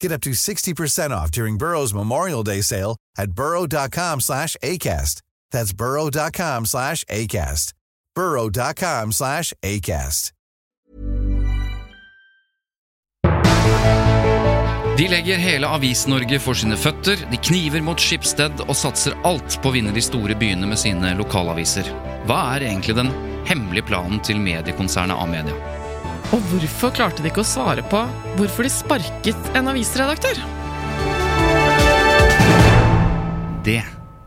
Get up to 60% off during Burrow's Memorial Day sale at burrow.com slash ACAST. That's burrow.com slash ACAST. burrow.com slash ACAST. De legger hele Avis-Norge for sine føtter, de kniver mot Skipsted og satser alt på å vinne de store byene med sine lokalaviser. Hva er egentlig den hemmelige planen til mediekonsernet A-media? Og hvorfor klarte de ikke å svare på hvorfor de sparket en avisredaktør? Det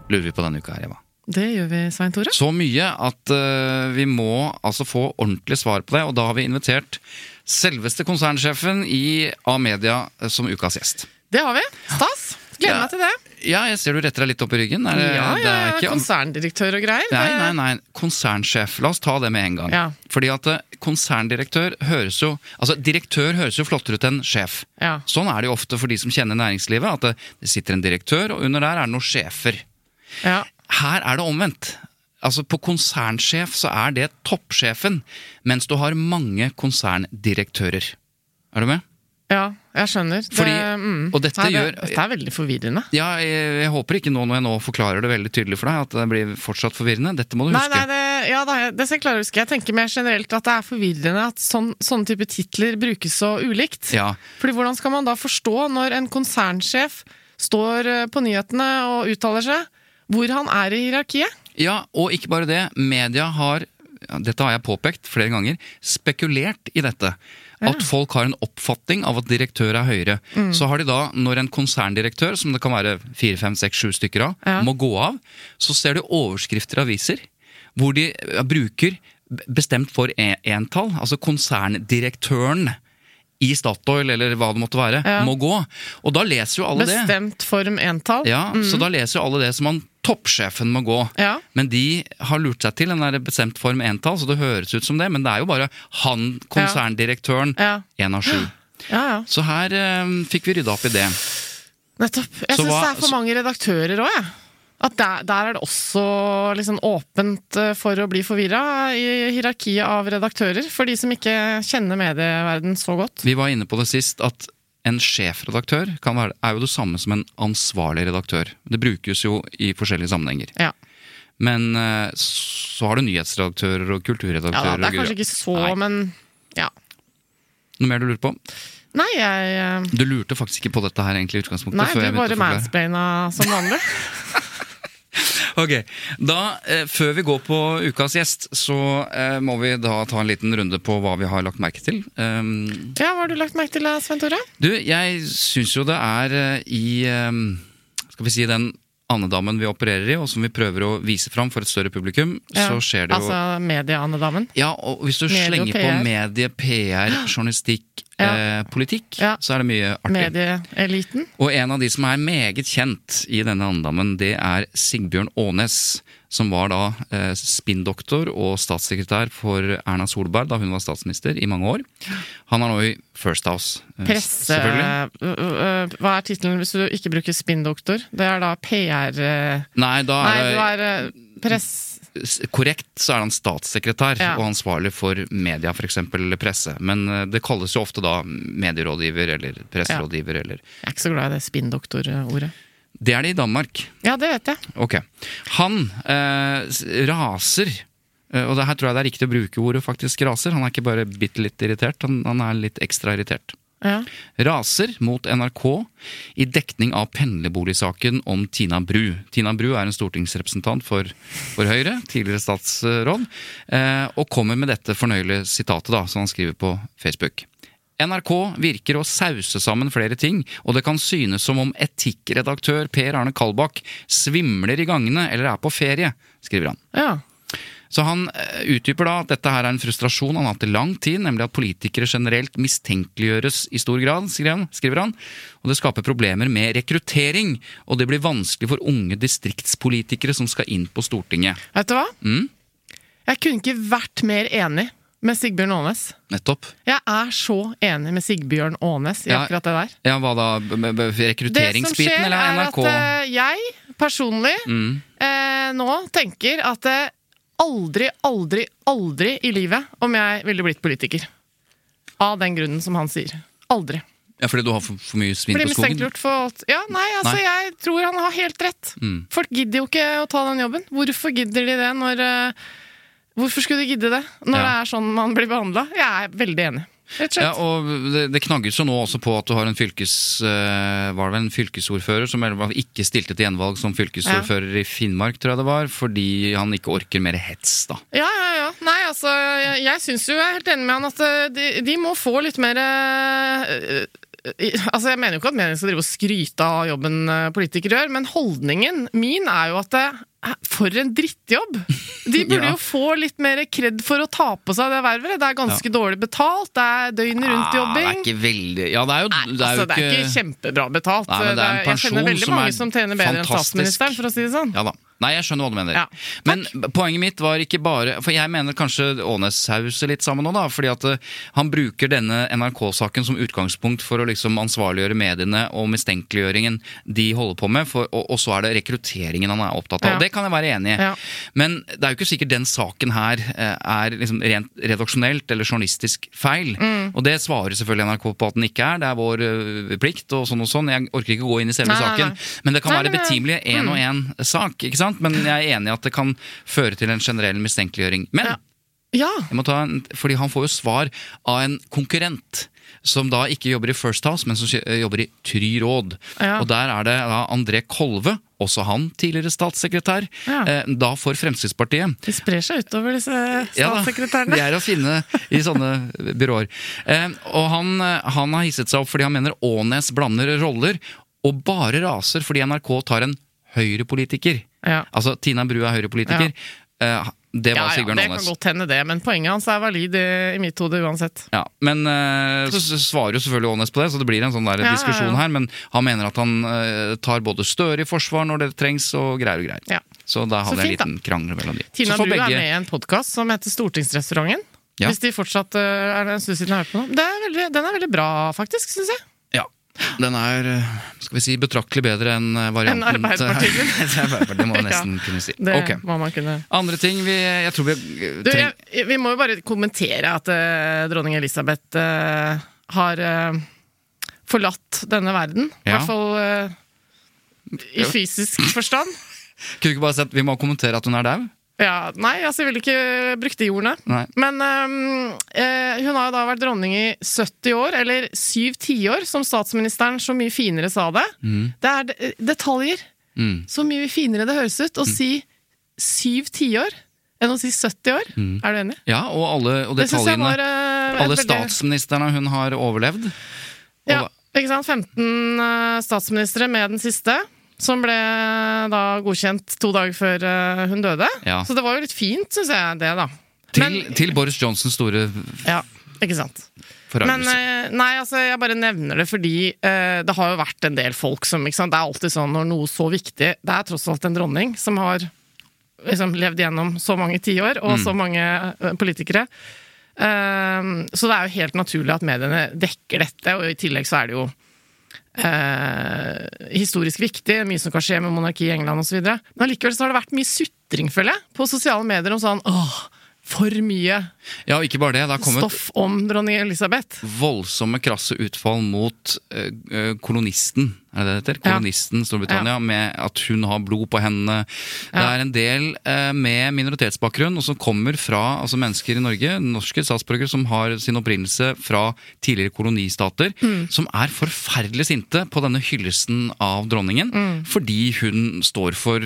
lurer vi på denne uka her, Eva. Det gjør vi, Svein Tore. Så mye at uh, vi må altså få ordentlig svar på det, og da har vi invitert selveste konsernsjefen i A-media eh, som ukas gjest. Det har vi. Stas. Gleder meg til det. Ja, jeg ser du retter deg litt opp i ryggen. Det- Ja, det ja, er ikke- konserndirektør og greier. Nei, nei, nei. Konsernsjef. La oss ta det med en gang. Ja. Fordi at eh, konserndirektør høres jo Altså, direktør høres jo flottere ut enn sjef. Ja. Sånn er det jo ofte for de som kjenner næringslivet, at det, det sitter en direktør, og under der er det noen sjefer. Ja. Her er det omvendt. Altså På konsernsjef så er det toppsjefen, mens du har mange konserndirektører. Er du med? Ja, jeg skjønner. Fordi- det, mm. og dette Nei, det, gjør- Dette er veldig forvirrende. Ja, jeg, jeg håper ikke nå når jeg nå forklarer det veldig tydelig for deg, at det blir fortsatt forvirrende. Dette må du Nei, huske. nei, det, ja, det, det skal jeg klare å huske. Jeg tenker mer generelt at det er forvirrende at sån, sånne type titler brukes så ulikt. Ja, Fordi hvordan skal man da forstå når en konsernsjef står eh, på nyhetene og uttaler seg, hvor han er i hierarkiet? Ja, og ikke bare det. Media har, dette har jeg påpekt flere ganger, spekulert i dette. At folk har en oppfatning av at direktør er høyere. Mm. Så har de da, når en konserndirektør, som det kan være fire, fem, seks, sju stykker av, Ja. må gå av, så ser du overskrifter i aviser hvor de bruker bestemt for e- entall, altså konserndirektøren i Statoil, eller hva det måtte være, Ja. må gå. Og da leser jo alle det. Bestemt form entall? Ja, Så da leser jo alle det som han toppsjefen må gå. Ja. Men de har lurt seg til en der bestemt form entall, så det høres ut som det. Men det er jo bare han, konserndirektøren, Ja. én av sju. ja, ja. Så her eh, fikk vi rydda opp i det. Nettopp. Jeg syns det er for mange redaktører òg, jeg. At der, der er det også liksom åpent eh, for å bli forvirra i hierarkiet av redaktører. For de som ikke kjenner medieverden så godt. Vi var inne på det sist at en sjefredaktør kan være, er jo det samme som en ansvarlig redaktør. Det brukes jo i forskjellige sammenhenger. Ja, Men eh, så har du nyhetsredaktører og kulturredaktører. ja. Det er kanskje ikke så, Nei. men ja. Noe mer du lurer på? Nei, jeg eh, Du lurte faktisk ikke på dette her egentlig i utgangspunktet. Nei, du bare mansplaina som vanlig. Ok, da, eh, Før vi går på ukas gjest, så eh, må vi da ta en liten runde på hva vi har lagt merke til. Um, Ja, Hva har du lagt merke til, da, Svein Tore? du, jeg syns jo det er eh, i um, Skal vi si den andedammen vi opererer i, og som vi prøver å vise fram for et større publikum, Ja, så skjer det jo Altså medieandedamen. Ja, og hvis du Medie slenger på medie, PR, journalistikk. Eh, politikk, så er det mye artig. Medieeliten. Og en av de som er meget kjent i denne andedammen, det er Sigbjørn Aanes. Som var da eh, spinndoktor og statssekretær for Erna Solberg da hun var statsminister i mange år. Han er nå i First House. eh, Presse... Øh, øh, Hva er tittelen hvis du ikke bruker spinndoktor? Det er da PR... øh, Nei, da er du det er press... korrekt så er han statssekretær Ja. og ansvarlig for media, f.eks. presse. Men eh, det kalles jo ofte da medierådgiver eller presserådgiver eller Jeg er ikke så glad i det spinndoktor-ordet. Det er det i Danmark. Ja, det vet jeg. Ok. Han eh, raser. Eh, og det her tror jeg det er riktig å bruke ordet faktisk raser. Han er ikke bare bitte litt irritert, han, han er litt ekstra irritert. Ja. raser mot NRK i dekning av pendlerboligsaken om Tina Bru. Tina Bru er en stortingsrepresentant for, for Høyre, tidligere statsråd, eh, og kommer med dette fornøyelige sitatet da, som han skriver på Facebook. NRK virker å sause sammen flere ting, og det kan synes som om etikkredaktør Per Arne Kalbakk svimler i gangene eller er på ferie, skriver han. ja. Så han eh, utdyper da at dette her er en frustrasjon han har hatt i lang tid, nemlig at politikere generelt mistenkeliggjøres i stor grad, skriver han. Og det skaper problemer med rekruttering, og det blir vanskelig for unge distriktspolitikere som skal inn på Stortinget. Vet du hva? Mm, Jeg kunne ikke vært mer enig med Sigbjørn Aanes. nettopp. Jeg er så enig med Sigbjørn Aanes i Ja. akkurat det der. Ja, hva da? Rekrutteringsbiten eller NRK? Det som skjer, er at eh, jeg personlig Mm, eh, nå tenker at eh, aldri, aldri, aldri i livet om jeg ville blitt politiker. Av den grunnen som han sier. Aldri. ja, fordi du har for, for mye svinn på skogen? for alt. Ja, nei, altså, Nei. jeg tror han har helt rett. Mm. Folk gidder jo ikke å ta den jobben. Hvorfor gidder de det når eh, Hvorfor skulle de gidde det når Ja. det er sånn man blir behandla? Jeg er veldig enig. Ja, og det, det knagges jo nå også på at du har en fylkes, eh, var det vel en fylkesordfører som ikke stilte til gjenvalg som fylkesordfører i Finnmark, tror jeg det var, fordi han ikke orker mer hets, da. Ja, ja, ja. Nei, altså, jeg, jeg syns jo jeg er helt enig med han at eh, de, de må få litt mer eh, Altså, Jeg mener jo ikke at meningen skal drive og skryte av jobben politikere gjør, men holdningen min er jo at det, for en drittjobb! De burde Ja. jo få litt mer kred for å ta på seg det vervet. Det er ganske dårlig betalt, det er døgnet Ah, det rundt-jobbing. er ikke veldig Ja, det er jo, det er altså, jo det er ikke kjempebra betalt. Nei, det er en jeg kjenner veldig som mange som tjener bedre enn statsministeren, for å si det sånn. Ja da. Nei, jeg skjønner hva du mener. Ja, Men poenget mitt var ikke bare For jeg mener kanskje Ånes sauser litt sammen nå, da. Fordi at eh, han bruker denne NRK-saken som utgangspunkt for å liksom ansvarliggjøre mediene og mistenkeliggjøringen de holder på med, for, og, og så er det rekrutteringen han er opptatt av. Ja. Det kan jeg være enig i. Ja. Men det er jo ikke sikkert den saken her eh, er liksom rent redaksjonelt eller journalistisk feil. Mm. Og det svarer selvfølgelig NRK på at den ikke er. Det er vår eh, plikt og sånn og sånn. Jeg orker ikke gå inn i selve Nei, nei, saken. nei. Men det kan Nei, være eh, betimelig én og én sak. ikke sant? Men jeg er enig i at det kan føre til en generell mistenkeliggjøring. Men Ja. Ja. jeg må ta en, fordi han får jo svar av en konkurrent. Som da ikke jobber i First House, men som jobber i Try Råd. Ja. Og der er det da André Kolve, også han tidligere statssekretær, Ja. eh, da for Fremskrittspartiet. De sprer seg utover disse statssekretærene. Ja da. De er å finne i sånne byråer. Eh, og han, eh, han har hisset seg opp fordi han mener Ånes blander roller, og bare raser fordi NRK tar en høyrepolitiker. Ja. Altså, Tina Bru er høyrepolitiker. Eh, det Ja, var ja, Sigbjørn det kan godt hende, det, men poenget hans er valid i, i mitt hode uansett. Ja, men uh, så svarer jo selvfølgelig Aanes på det, så det blir en sånn der Ja, ja, ja. diskusjon her. Men han mener at han uh, tar både Støre i forsvar når det trengs, og greier og greier. Ja. Så da Så vi en fint, da. liten krangel mellom de. Tina Bru er med i en podkast som heter Stortingsrestauranten. Ja. Hvis de fortsatt uh, er det en stund siden jeg har hørt på den. Det er veldig, den er veldig bra, faktisk, syns jeg. Ja. Den er eh, skal vi si, betraktelig bedre enn eh, varianten Enn Arbeiderpartiet. Arbeiderpartiet, må man nesten kunne si. Det okay. må man kunne Andre ting vi Jeg tror vi eh, du, jeg, Vi må jo bare kommentere at uh, dronning Elisabeth uh, har uh, forlatt denne verden. I Ja. hvert fall i fysisk forstand. Kunne du ikke bare sett Vi må kommentere at hun er dau? Ja, nei, altså jeg ville ikke brukt de ordene. Nei. Men um, eh, hun har jo da vært dronning i 70 år, eller syv tiår, som statsministeren så mye finere sa det. Det er de- detaljer. Mm. Så mye finere det høres ut å si syv tiår enn å si 70 år. Er du enig? Ja, og alle og detaljene. var uh, alle statsministrene hun har overlevd. Og Ja, ikke sant? 15 uh, statsministre med den siste. Som ble da godkjent to dager før øh, hun døde. Ja. Så det var jo litt fint, syns jeg, det, da. til, Men- til Boris Johnsons store Ja, ikke sant. Men eh, nei, altså, jeg bare nevner det fordi eh, det har jo vært en del folk som? Det er alltid sånn når noe så viktig Det er tross alt en dronning som har liksom, levd gjennom så mange tiår, og så mange eh, politikere. Eh, så det er jo helt naturlig at mediene dekker dette, og i tillegg så er det jo eh, historisk viktig, mye som kan skje med monarki i England osv. Men allikevel så har det vært mye sutring, føler jeg, på sosiale medier om sånn åh, for mye Ja, og ikke bare det. Det har kommet stoff om dronning Elisabeth. voldsomme, krasse utfall mot eh, kolonisten er det det heter? Kolonisten Storbritannia, med at hun har blod på hendene. Det er en del eh, med minoritetsbakgrunn, og som kommer fra altså mennesker i Norge, norske statsborgere som har sin opprinnelse fra tidligere kolonistater, Mm. som er forferdelig sinte på denne hyllesten av dronningen, Mm. fordi hun står for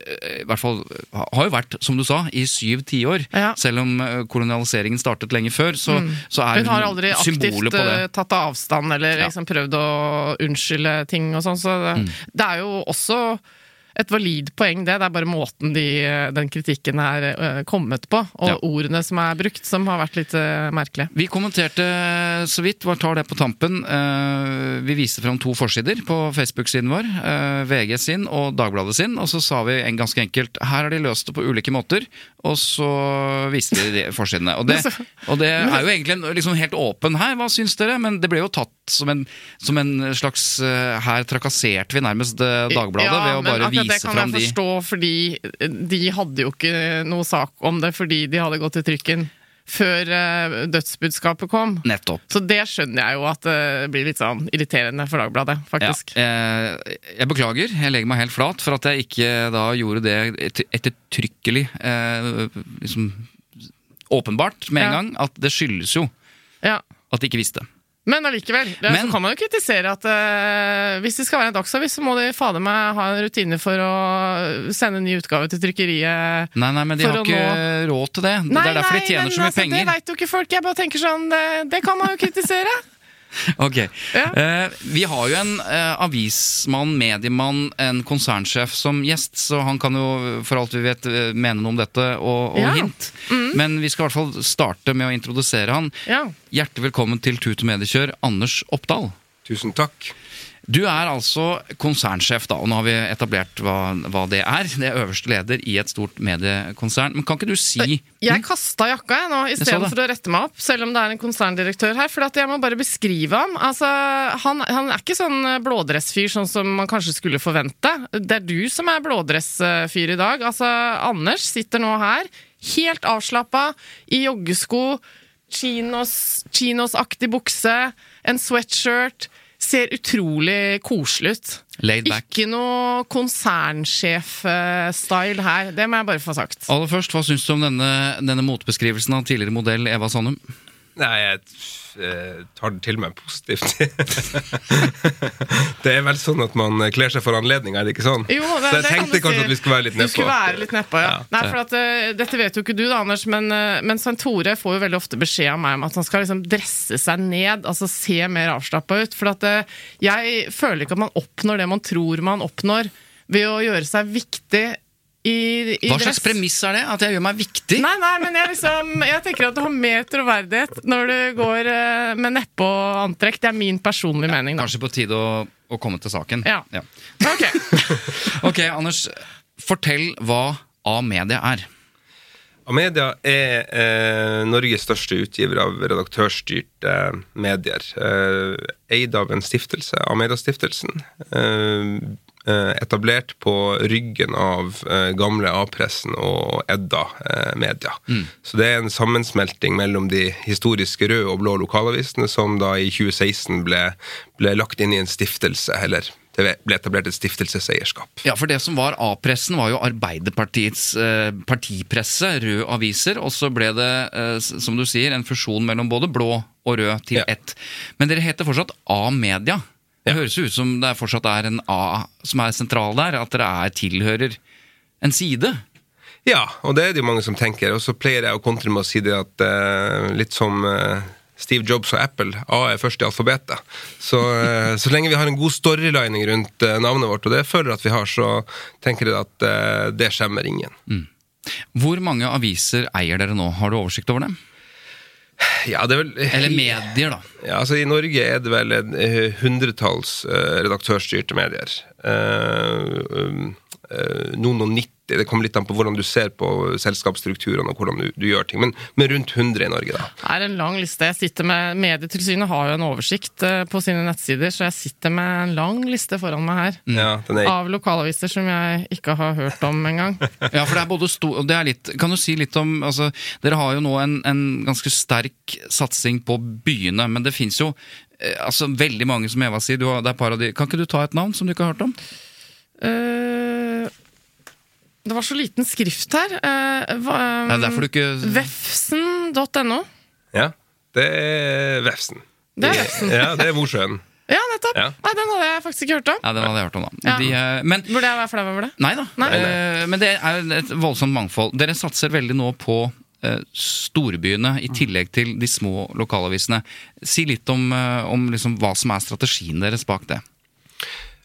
eh, i hvert fall har jo vært, som du sa, i syv tiår. Ja. Selv om eh, kolonialiseringen startet lenge før, så, så er Hun har aldri aktivt eh, tatt avstand eller Ja. liksom prøvd å unnskylde ting og sånn, så det, det er jo også et valid poeng, det. Det er bare måten de, eh, den kritikken er eh, kommet på, og Ja. ordene som er brukt, som har vært litt eh, merkelige. Vi kommenterte så vidt, bare tar det på tampen. Vi viste fram to forsider på Facebook-siden vår. VG sin og Dagbladet sin. Og så sa vi en ganske enkelt her har de løst det på ulike måter. Og så viste de de forsidene. Og det, og det er jo egentlig en, liksom helt åpen her, hva syns dere? Men det ble jo tatt som en, som en slags Her trakasserte vi nærmest Dagbladet Dagbladet ved å bare akkurat det kan jeg jeg de forstå, fordi de hadde jo ikke noe sak om det fordi de hadde gått i trykken før eh, dødsbudskapet kom. Nettopp. Så det skjønner jeg jo at det blir litt sånn irriterende for Dagbladet, faktisk. Ja, eh, jeg beklager, jeg legger meg helt flat for at jeg ikke da gjorde det ettertrykkelig eh, liksom, Åpenbart med en Ja. gang at det skyldes jo Ja. at de ikke visste. Men allikevel, Men- så kan man jo kritisere at uh, hvis det skal være en dagsavis, så må de fader meg ha en rutine for å sende en ny utgave til trykkeriet. Nei, nei, men de har ikke ikke råd til det. det er derfor de tjener men så mye altså, penger. Det veit jo ikke folk. Jeg bare tenker sånn, det, det kan man jo kritisere. Ok. Ja. Uh, vi har jo en uh, avismann, mediemann, en konsernsjef som gjest, så han kan jo for alt vi vet eh, mene noe om dette og, og Ja. hint. Men vi skal i hvert fall starte med å introdusere han. Ja. Hjertelig velkommen til Tut og Mediekjør, Anders Oppdal. Tusen takk. Du er altså konsernsjef, da, og nå har vi etablert hva, hva det er. Det er øverste leder i et stort mediekonsern. Men kan ikke du si Jeg kasta jakka jeg nå, istedenfor å rette meg opp, selv om det er en konserndirektør her. For jeg må bare beskrive ham. Altså, han, han er ikke sånn blådressfyr sånn som man kanskje skulle forvente. Det er du som er blådressfyr i dag. Altså, Anders sitter nå her, helt avslappa, i joggesko, chinos, chinosaktig bukse, en sweatshirt. Ser utrolig koselig ut. laid back? Ikke noe konsernsjef-style her. Det må jeg bare få sagt. Aller først, hva syns du om denne, denne motbeskrivelsen av tidligere modell Eva Sandum? Nei, jeg eh, tar det til meg positivt. det er vel sånn at man kler seg for anledning, er det ikke sånn? Jo, det, Så jeg tenkte kanskje si. at vi skulle være litt nedpå. skulle være litt nedpå, ja. Ja. Nei, for at, uh, dette vet jo ikke du, da, Anders, men, uh, men Santore får jo veldig ofte beskjed av meg om at han skal liksom dresse seg ned, altså se mer avslappa ut. For at uh, jeg føler ikke at man oppnår det man tror man oppnår ved å gjøre seg viktig i, i Hva dress. slags premiss er det? At jeg gjør meg viktig? Nei, nei, men jeg, liksom, jeg tenker at du har mer troverdighet når du går uh, med neppe og antrekk. Det er min personlige mening, da. Kanskje på tide å, å komme til saken. Ja. Ok. Ok, Anders. Fortell hva A-media er. A-media er eh, Norges største utgiver av redaktørstyrte eh, medier. Eh, eid av en stiftelse, Amedia-stiftelsen. Eh, etablert på ryggen av eh, gamle A-pressen og Edda eh, Media. Så det er en sammensmelting mellom de historiske røde og blå lokalavisene som da i 2016 ble, ble lagt inn i en stiftelse, eller det ble etablert et stiftelseseierskap. Ja, for Det som var A-pressen, var jo Arbeiderpartiets eh, partipresse, røde aviser. Og så ble det, eh, som du sier, en fusjon mellom både blå og rød til Ja. ett. Men dere heter fortsatt A-media. Det høres ut som det fortsatt er en A som er sentral der. At dere er tilhører en side. Ja, og det er det jo mange som tenker. Og så pleier jeg å kontre med å si det at eh, litt som eh, Steve Jobs og Apple, A er først i alfabetet. Så, eh, så lenge vi har en god storylining rundt navnet vårt, og det føler jeg at vi har, så tenker jeg at det skjemmer ingen. Hvor mange aviser eier dere nå? Har du oversikt over dem? Ja, det er vel... Eller medier, da. Ja, altså I Norge er det vel en eh, hundretalls eh, redaktørstyrte medier. Eh, um, noen og 90. Det kommer litt an på hvordan du ser på selskapsstrukturene og hvordan du, du gjør ting. Men, men rundt 100 i Norge, da. Det er en lang liste. Jeg sitter med, Medietilsynet har jo en oversikt eh, på sine nettsider, så jeg sitter med en lang liste foran meg her. Ja, den er Av lokalaviser som jeg ikke har hørt om engang. Ja, for det er både stor, og det er litt, Kan du si litt om altså, Dere har jo nå en, en ganske sterk satsing på byene, men det fins jo eh, altså, veldig mange, som Eva sier. Du har, det er et par av de. Kan ikke du ta et navn som du ikke har hørt om? Eh, det var så liten skrift her. Uh, Det ja, ikke Vefsen.no. Ja, det er Vefsen. Det er Vefsen. Ja, det er Mosjøen. Ja, nettopp! Ja. Nei, Den hadde jeg faktisk ikke hørt om. Ja, den hadde jeg hørt om, da. Ja. De, eh, men Burde jeg være flau over det? Nei da. Nei. Uh, men det er et voldsomt mangfold. Dere satser veldig nå på uh, storbyene i tillegg til de små lokalavisene. Si litt om, uh, om liksom hva som er strategien deres bak det.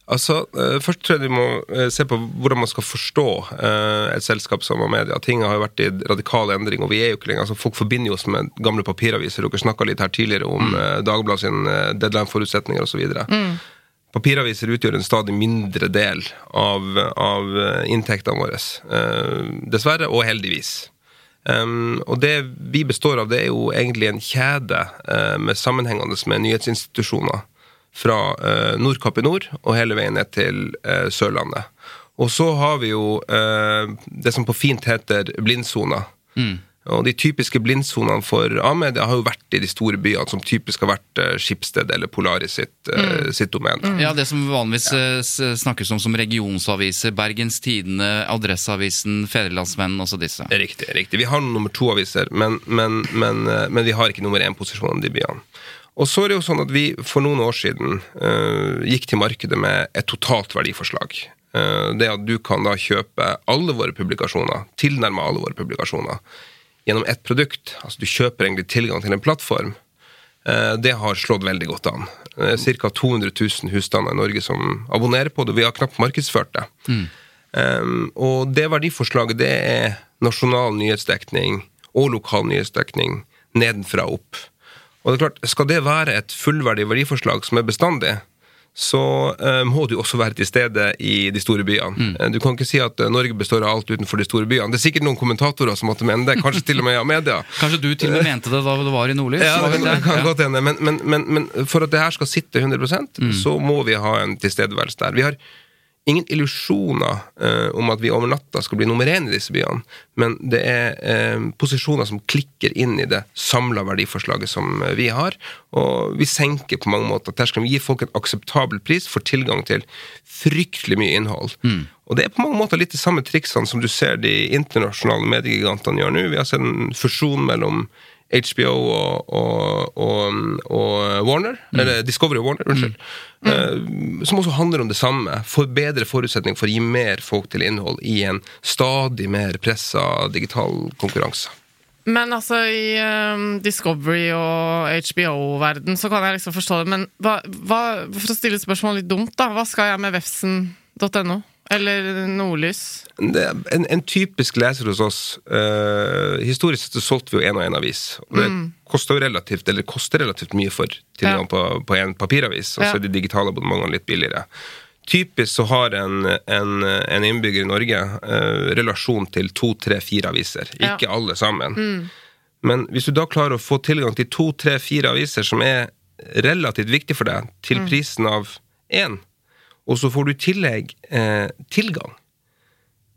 Altså, eh, Først tror jeg vi må eh, se på hvordan man skal forstå eh, et selskap som Amedia. Ting har jo vært i radikal endring, og vi er jo ikke lenger altså Folk forbinder jo oss med gamle papiraviser. Dere snakka litt her tidligere om mm. Dagbladet sin deadline-forutsetninger osv. Mm. Papiraviser utgjør en stadig mindre del av, av inntektene våre. Dessverre, og heldigvis. Um, og det vi består av, det er jo egentlig en kjede uh, med sammenhengende med nyhetsinstitusjoner fra eh, Nordkapp i nord og hele veien ned til eh, Sørlandet. Og så har vi jo eh, det som på fint heter blindsoner. Og de typiske blindsonene for A-media har jo vært i de store byene, som typisk har vært eh, Skipsted eller Polaris sitt, eh, sitt domene. Ja, Det som vanligvis ja. snakkes om som regionsaviser. Bergens Tidende, Adresseavisen, Fedrelandsvennen, også disse. Riktig. riktig. Vi har nummer to-aviser, men, men, men, men vi har ikke nummer én-posisjon i de byene. Og så er det jo sånn at vi for noen år siden uh, gikk til markedet med et totalt verdiforslag. Uh, det at du kan da kjøpe alle våre publikasjoner, tilnærme alle våre publikasjoner, gjennom ett produkt. Altså du kjøper egentlig tilgang til en plattform. Uh, det har slått veldig godt an. Ca. 200 000 husstander i Norge som abonnerer på det. Vi har knapt markedsført det. Um, og det verdiforslaget det er nasjonal nyhetsdekning og lokal nyhetsdekning nedenfra og opp. Og det er klart, Skal det være et fullverdig verdiforslag som er bestandig, så eh, må du også være til stede i de store byene. Mm. Du kan ikke si at eh, Norge består av alt utenfor de store byene. Det er sikkert noen kommentatorer som måtte mene det, kanskje til og med av media. Kanskje du til og med mente det da det var i Nordlys? Ja, det kan, kan godt hende. Men, men, men, men for at det her skal sitte 100% så må vi ha en tilstedeværelse der. Vi har ingen illusjoner eh, om at vi over natta skal bli nummer én i disse byene, men det er eh, posisjoner som klikker inn i det samla verdiforslaget som eh, vi har. Og vi senker på mange måter terskelen. Vi gir folk en akseptabel pris for tilgang til fryktelig mye innhold. Og det er på mange måter litt de samme triksene som du ser de internasjonale mediegigantene gjør nå. Vi har sett en fusjon mellom HBO og, og, og, og Warner, eller Discovery og Warner, unnskyld. eh, som også handler om det samme. For bedre forutsetning for å gi mer folk til innhold i en stadig mer pressa digital konkurranse. Men altså, i um, Discovery og HBO-verden så kan jeg liksom forstå det, men hva, hva, for å stille et spørsmål litt dumt, da, hva skal jeg med vefsen.no? Eller Nordlys? En, en typisk leser hos oss uh, Historisk sett så solgte vi jo én og én avis. Og det koster jo relativt eller koster relativt mye for tilgang Ja. på, på en papiravis. Og så Ja. er de digitale abonnementene litt billigere. Typisk så har en, en, en innbygger i Norge uh, relasjon til to, tre, fire aviser. Ja. Ikke alle sammen. Men hvis du da klarer å få tilgang til to, tre, fire aviser som er relativt viktig for deg, til prisen av én, og så får du i tillegg eh, tilgang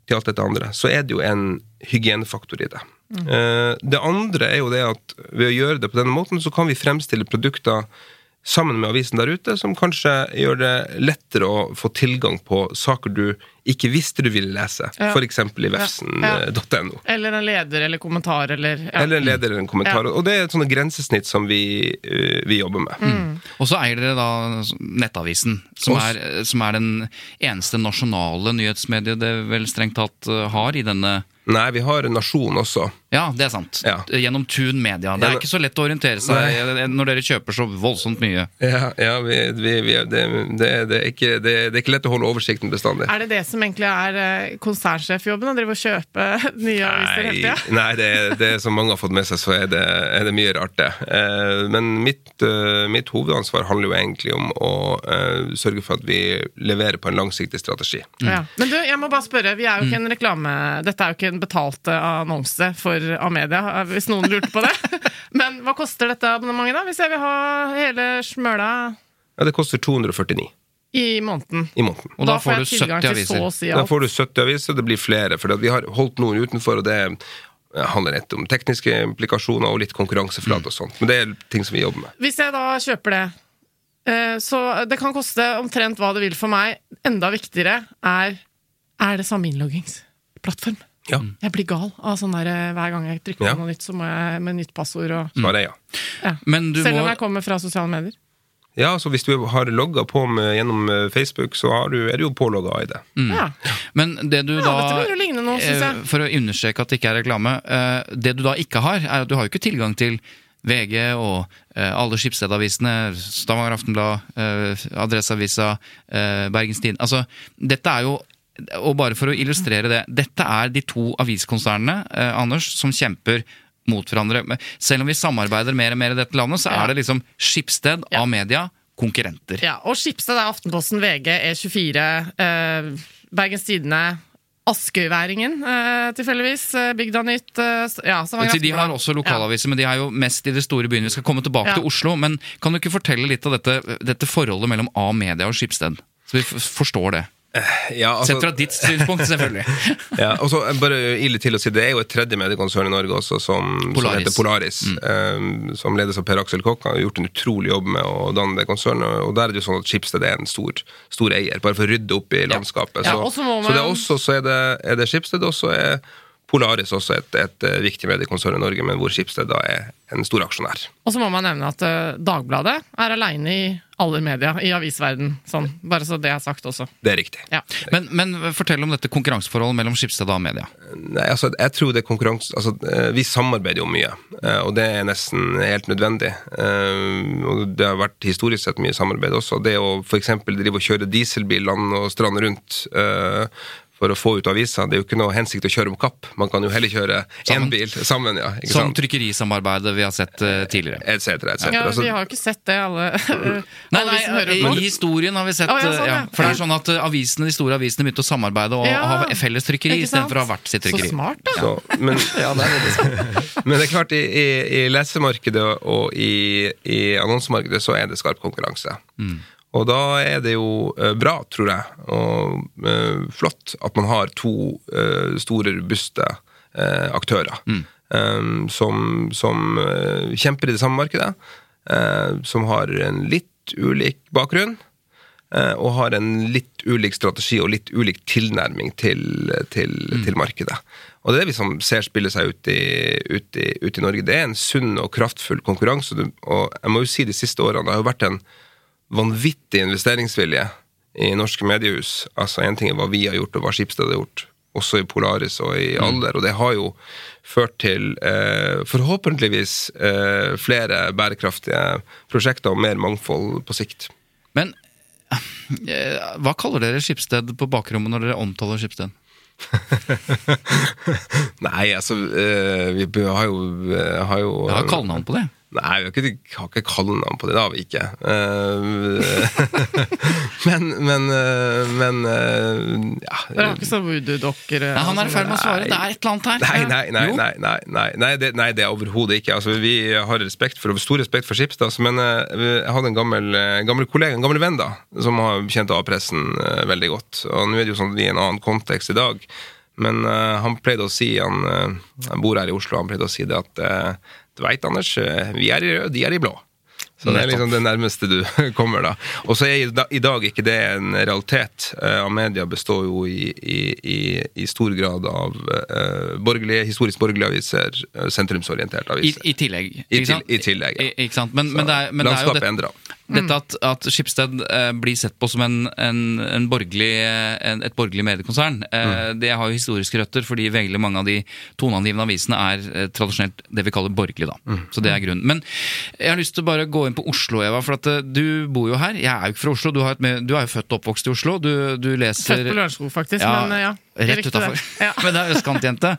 til alt dette andre, så er det jo en hygienefaktor i det. Eh, det andre er jo det at ved å gjøre det på denne måten, så kan vi fremstille produkter sammen med avisen der ute, som kanskje gjør det lettere å få tilgang på saker du ikke visste du ville lese, Ja. f.eks. i Ja. vefsen.no. Eller en leder eller kommentar eller ja. Eller en leder eller en kommentar. Ja. Og det er et sånt grensesnitt som vi, eh, vi jobber med. Mm. Og så eier dere da Nettavisen, som er, som er den eneste nasjonale nyhetsmediet det vel strengt tatt eh, har i denne Nei, vi har Nasjon også. Ja, det er sant. Ja. Gjennom Tun Media. Det er ikke så lett å orientere seg når dere kjøper så voldsomt mye. Ja, ja vi, vi, vi, det, det, det, er ikke, det, det er ikke lett å holde oversikten bestandig. Er det det som egentlig er eh, konsernsjefjobben? Å drive og kjøpe nye aviser hele tida? nei det, det som mange har fått med seg, så er det, er det mye rart, det. Eh, men mitt, eh, mitt hovedansvar handler jo egentlig om å sørge for at vi leverer på en langsiktig strategi. Ja. Men du, jeg må bare spørre, vi er jo ikke en reklame Dette er jo ikke en betalt annonse for Amedia, hvis noen lurte på det. Men hva koster dette abonnementet, da? Hvis jeg vil ha hele smøla Ja, det koster 249 i måneden. i måneden. Og da, får jeg du tilgang 70 til aviser. Si Da får du 70 aviser, det blir flere. For vi har holdt noen utenfor, og det handler rett om tekniske implikasjoner og litt konkurranseflate og sånt. Men det er ting som vi jobber med. Hvis jeg da kjøper det, Eh, Så det kan koste omtrent hva det vil for meg. Enda viktigere er er det samme innloggingsplattform. Ja. Jeg blir gal av sånn der eh, hver gang jeg trykker på Ja. noe nytt, så må jeg med nytt passord og Svaret er ja. ja. Men du Selv må om jeg kommer fra sosiale medier. Ja, så Hvis du har logga på med, gjennom eh, Facebook, så har du, er du jo pålogga i det. Ja. Men det du Ja, da dette begynner å ligne noe, synes jeg. eh, For å understreke at det ikke er reklame. eh, Det du da ikke har, er at du har jo ikke tilgang til VG og alle Skipsstedavisene, Stavanger Aftenblad, Adresseavisa, Bergens Tidende Altså, dette er jo og bare for å illustrere det, dette er de to aviskonsernene eh, Anders, som kjemper mot hverandre. Men Selv om vi samarbeider mer og mer i dette landet, så Ja. er det liksom Skipsted, Ja. A-media, konkurrenter. Ja, og Skipsted er Aftenposten, VG, E24, eh, Bergens Tidende, Askøyværingen, eh, tilfeldigvis, eh, Bygda Nytt eh, ja, de har også lokalaviser, men de er jo mest i de store byene. Vi skal komme tilbake Ja. til Oslo, men kan du ikke fortelle litt av dette, dette forholdet mellom A-media og Skipsted? Så vi forstår det. Ja, Sett altså, fra ditt synspunkt, selvfølgelig. ja, og så bare ille til å si, Det er jo et tredje mediekonsern i Norge også som, Polaris. som heter Polaris. eh, som ledes av Per Aksel Kokk. Han har gjort en utrolig jobb med å danne det konsernet. Og der er det jo sånn at Schibsted er en stor, stor eier, bare for å rydde opp i landskapet. Ja, Så, så man... så det er også så er det, er det Schibsted, og så er Polaris også et, et, eh, viktig mediekonsern i Norge, men hvor Schibsted da er en stor aksjonær. Og så må man nevne at eh, Dagbladet er aleine i alle media i avisverden. Sånn, bare så det er sagt også. Det er riktig. Ja. Men, men fortell om dette konkurranseforholdet mellom Skipsted og A-media. Nei, altså, jeg tror det er konkurranse altså, eh, Vi samarbeider jo mye, og det er nesten helt nødvendig. Eh, Og det har vært historisk sett mye samarbeid også. Det å f.eks. drive og kjøre dieselbil land og strand rundt eh, for å få ut aviser, det er jo ikke noe hensikt å kjøre om kapp. Man kan jo heller kjøre én bil sammen, ja. Ikke Som sant? trykkerisamarbeidet vi har sett uh, tidligere. Et cetera, et cetera. Ja, vi har jo ikke sett det, alle, Nei, alle nei, I historien har vi sett oh, ja, sånn, ja, ja. For det er sånn at eh, avisene, de store avisene begynte å samarbeide og Ja, ha felles trykkeri istedenfor å ha hvert sitt trykkeri. Så smart, da. så, men, men det er klart, i, i, i lesemarkedet og i, i annonsemarkedet så er det skarp konkurranse. Og da er det jo eh, bra, tror jeg, og eh, flott at man har to eh, store, robuste aktører mm. som, som kjemper i det samme markedet, som har en litt ulik bakgrunn. Og har en litt ulik strategi og litt ulik tilnærming til, til, til markedet. Og det er det vi som ser spille seg ut i, ut, i, ut i Norge. Det er en sunn og kraftfull konkurranse. Og jeg må jo si de siste årene, det har jo vært en vanvittig investeringsvilje i norske mediehus. Altså En ting er hva vi har gjort, og hva Skipsted har gjort, også i Polaris og i Aller. Og det har jo ført til eh, forhåpentligvis eh, flere bærekraftige prosjekter og mer mangfold på sikt. Men eh, hva kaller dere Skipsted på bakrommet når dere omtaler Skipsted? Nei, altså eh, Vi har jo, eh, har jo har kallenavn på det. Nei, vi har ikke, har ikke kallenavn på det. Det har vi ikke. Eh, men, men, eh, men eh, ja. Dere har ikke så voodoo-dokker? Nei, han er i ferd med å svare. Det er et eller annet her. Nei, nei, nei, nei, nei, nei, nei, det, nei, det er overhodet ikke. Altså, vi har respekt for, stor respekt for Skipstad, altså, men jeg hadde en gammel, gammel kollega, en gammel venn da, som har kjent A-pressen veldig godt. Og nå er det jo sånn at vi er i en annen kontekst i dag. Men uh, han pleide å si, han, uh, han bor her i Oslo, han pleide å si det at eh, du veit, Anders, eh, vi er i rød, de er i blå. Så det er liksom det nærmeste du kommer, da. Og så er i dag ikke det en realitet. Eh, Amedia består jo i, i, i, stor grad av uh, borgerlige, historisk borgerlige aviser, sentrumsorienterte aviser. I tillegg. I ikke til- sant? i tillegg, ja. Ikke sant? Men, men, det er, men det er jo det. Dette at, at Skipsted eh, blir sett på som en, en, en borgerlig, en, et borgerlig mediekonsern, eh, det har jo historiske røtter, fordi veldig mange av de toneangivende avisene er eh, tradisjonelt det vi kaller borgerlig. da. Så det er grunnen. Men jeg har lyst til å bare gå inn på Oslo, Eva. for at eh, Du bor jo her. Jeg er jo ikke fra Oslo. Du, har et, med- du er jo født og oppvokst i Oslo. Du, du leser Født på Lørenskog, faktisk. Ja, men eh, ja. Rett utafor. Ja. Men det er østkantjente.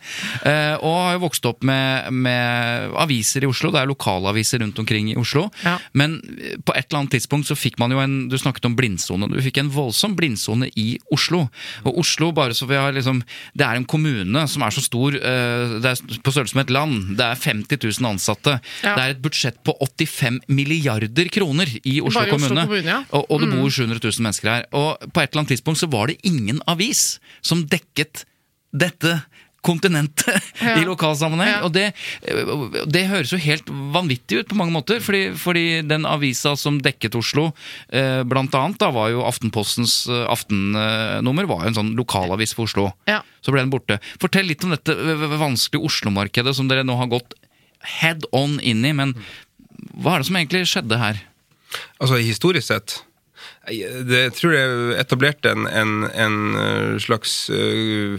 Uh, og har jo vokst opp med, med aviser i Oslo. Det er lokalaviser rundt omkring i Oslo. Ja. Men eh, på et eller annet tidspunkt så fikk man jo en Du snakket om blindsone. Du fikk en voldsom blindsone i Oslo. Og Oslo, bare så vi har liksom Det er en kommune som er så stor. Uh, det er på størrelse med et land. Det er 50 000 ansatte. Ja. Det er et budsjett på 85 milliarder kroner i Oslo Bare i Oslo kommune. kommune. Og, og det bor 700 000 mennesker her. Og på et eller annet tidspunkt så var det ingen avis som dekket dette kontinentet Ja. i lokalsammenheng. Ja. Og det, det høres jo helt vanvittig ut på mange måter, fordi, fordi den avisa som dekket Oslo, eh, blant annet, da var jo Aftenpostens eh, aftennummer, var jo en sånn lokalavis for Oslo. Ja. Så ble den borte. Fortell litt om dette vanskelige Oslo-markedet som dere nå har gått head on inn i, men hva er det som egentlig skjedde her? Altså historisk sett jeg- tror jeg etablerte en, en, en eh, slags eh,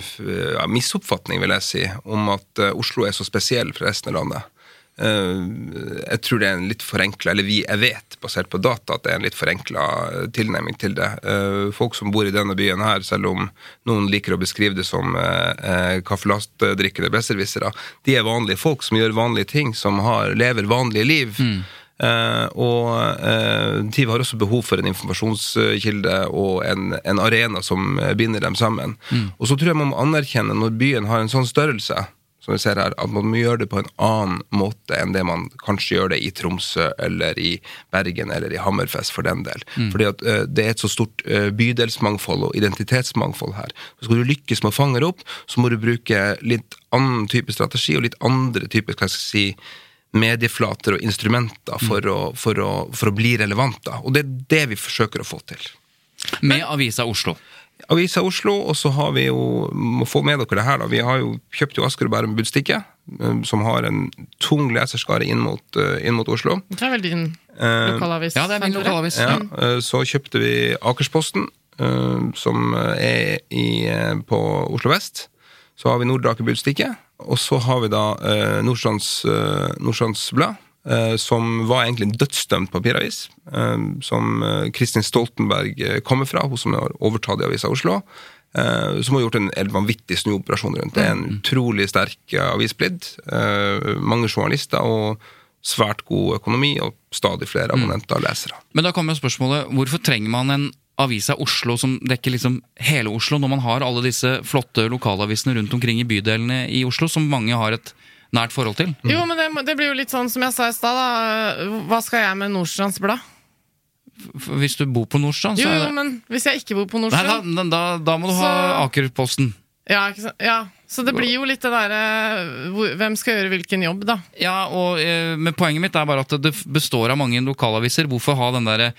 ja, misoppfatning, vil jeg si, om at eh, Oslo er så spesiell fra resten av landet. Jeg tror det er en litt forenkla, eller vi, jeg vet basert på data at det er en litt forenkla tilnærming til det. Folk som bor i denne byen her, selv om noen liker å beskrive det som kaffelastdrikkende besserwissere, de er vanlige folk som gjør vanlige ting, som har, lever vanlige liv. Eh, og uh, TIV har også behov for en informasjonskilde og en, en arena som eh, binder dem sammen. Og så tror jeg man må anerkjenne, når byen har en sånn størrelse, som vi ser her, at man må gjøre det på en annen måte enn det man kanskje gjør det i Tromsø eller i Bergen eller i Hammerfest, for den del. Fordi at eh, det er et så stort eh, bydelsmangfold og identitetsmangfold her. Så skal du lykkes med å fange det opp, så må du bruke litt annen type strategi og litt andre typer, hva skal jeg si, medieflater og instrumenter for, å, for, å, for å bli relevante. Og det er det vi forsøker å få til. Med Avisa Oslo. Avisa Oslo, og så har vi jo må få med dere det her da, vi har jo kjøpt jo Asker og Bærum Budstikke, eh, som har en tung leserskare inn mot, eh, inn mot Oslo. Det er vel din Eh, lokalavis? Ja, det er min lokalavis. Ja, eh, så kjøpte vi Akersposten, som er i, på Oslo vest. Så har vi Nordre Aker Budstikke, og så har vi da eh, Nordstrands, eh, Blad, eh, som var egentlig en dødsdømt papiravis, eh, som eh, Kristin Stoltenberg eh, kommer fra, hun som har overtatt i Avisa Oslo. som har gjort en helt vanvittig snuoperasjon rundt. Det er en utrolig sterk avis blitt. mange journalister og svært god økonomi og stadig flere abonnenter og lesere. Men da kommer spørsmålet, hvorfor trenger man en Avisa Oslo som dekker liksom hele Oslo, når man har alle disse flotte lokalavisene rundt omkring i bydelene i Oslo, som mange har et nært forhold til? Jo, men det, det blir jo litt sånn som jeg sa i stad. Hva skal jeg med Nordstrands Blad? Hvis du bor på Nordstrand, så Jo, jo, men hvis jeg ikke bor på Nei, da, Nordstrand da, da må du ha Så- Akerposten. ja, ikke sant? ja, Så det blir jo litt det derre Hvem skal gjøre hvilken jobb, da? Ja, og, eh, men poenget mitt er bare at det består av mange lokalaviser. Hvorfor ha den der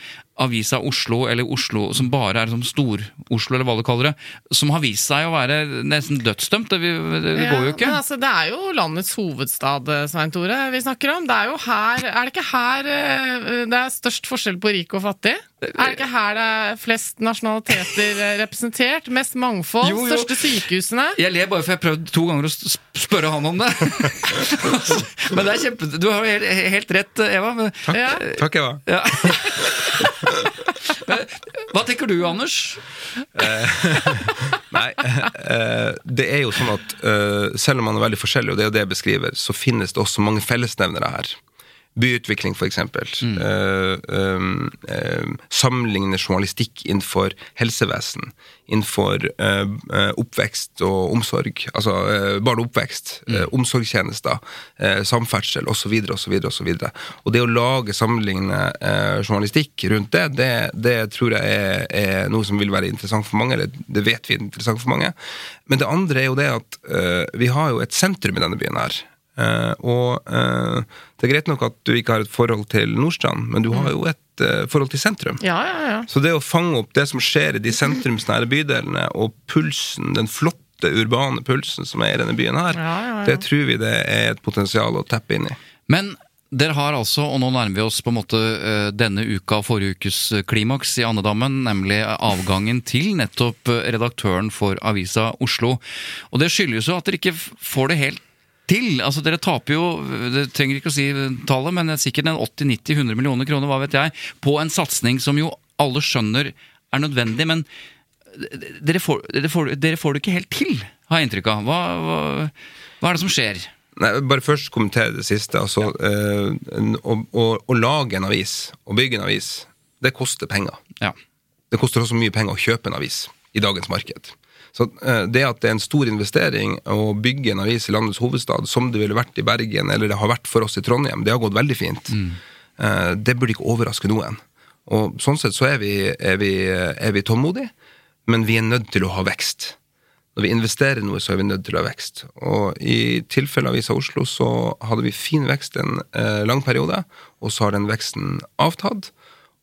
Avisa Oslo, eller Oslo som bare er som Stor-Oslo, eller hva du kaller det, som har vist seg å være nesten dødsdømt? Det, det, Ja, går jo ikke. Altså, det er jo landets hovedstad, Svein Tore, vi snakker om. Det er jo her Er det ikke her eh, det er størst forskjell på rik og fattig? Er det ikke her det er flest nasjonaliteter eh, representert? Mest mangfold? Jo, jo. Største sykehusene? Jeg ler bare for jeg har prøvd to ganger å spørre han om det. men det er kjempe... Du har jo helt, helt rett, Eva. Men, Takk, Ja. Takk Eva. ja. Hva tenker du, Anders? Nei, eh, det er jo sånn at eh, selv om man er veldig forskjellig, og det er jo det jeg beskriver, så finnes det også mange fellesnevnere her. Byutvikling, for eksempel. Uh, um, eh, sammenligne journalistikk innenfor helsevesen. Innenfor uh, eh, oppvekst og omsorg. Altså uh, barn og oppvekst. eh, omsorgstjenester. uh, samferdsel osv. osv. osv. Og det å lage sammenligne eh, journalistikk rundt det, det, det tror jeg er, er noe som vil være interessant for mange. Eller det vet vi er interessant for mange. Men det andre er jo det at eh, vi har jo et sentrum i denne byen her. Eh, og eh, det er greit nok at du ikke har et forhold til Nordstrand, men du har jo et eh, forhold til sentrum. Ja, ja, ja. Så det å fange opp det som skjer i de sentrumsnære bydelene, og pulsen, den flotte urbane pulsen som er i denne byen her, Ja, ja, ja. det tror vi det er et potensial å teppe inn i. Men dere har altså, og nå nærmer vi oss på en måte denne uka forrige ukes klimaks i andedammen, nemlig avgangen til nettopp redaktøren for Avisa Oslo. Og det skyldes jo at dere ikke får det helt til. Altså Dere taper jo, det trenger ikke å si tallet, men sikkert en 80-90-100 millioner kroner, hva vet jeg, på en satsing som jo alle skjønner er nødvendig. men dere får, dere, får, dere får det ikke helt til, har jeg inntrykk av. Hva, hva, hva er det som skjer? Nei, bare først kommentere det siste. Altså, eh, å, å, å lage en avis, å bygge en avis, det koster penger. Ja. Det koster også mye penger å kjøpe en avis i dagens marked. Så eh, det at det er en stor investering å bygge en avis i landets hovedstad, som det ville vært i Bergen, eller det har vært for oss i Trondheim, det har gått veldig fint. Mm. Det burde ikke overraske noen. Og sånn sett så er vi, er vi, er vi tålmodige, men vi er nødt til å ha vekst. når vi investerer noe, så er vi nødt til å ha vekst. Og i tilfellet Avisa Oslo så hadde vi fin vekst en eh, lang periode, og så har den veksten avtatt.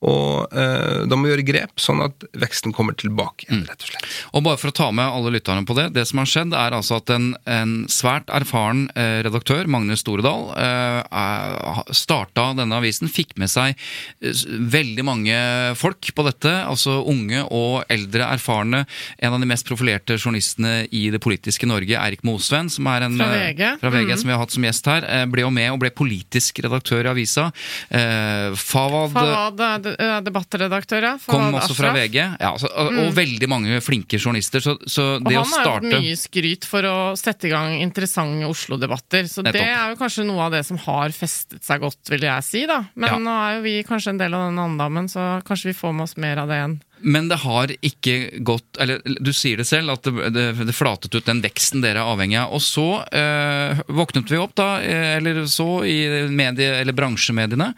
Og eh, da må vi gjøre grep, sånn at veksten kommer tilbake igjen, rett og slett. Og bare for å ta med alle lytterne på det. Det som har skjedd, er altså at en, en svært erfaren eh, redaktør, Magne Storedal, eh, starta denne avisen. Fikk med seg eh, veldig mange folk på dette. Altså unge og eldre erfarne. En av de mest profilerte journalistene i det politiske Norge, Eirik Mosveen, som er en Fra VG. fra VG mm. som vi har hatt som gjest her, eh, ble jo med og ble politisk redaktør i avisa. Eh, Fawad Fawad debattredaktør, ja. kom også fra VG. Ja, så, og, og veldig mange flinke journalister. Så, så Og det å han har jo mye skryt for å sette i gang interessante Oslo-debatter. Så det er jo kanskje noe av det som har festet seg godt, vil jeg si. da. Men Ja. nå er jo vi kanskje en del av den andammen, så kanskje vi får med oss mer av det igjen. Men det har ikke gått Eller du sier det selv, at det, det, det flatet ut den veksten dere er avhengig av. Og så eh, våknet vi opp, da, eh, eller så i medie, eller bransjemediene,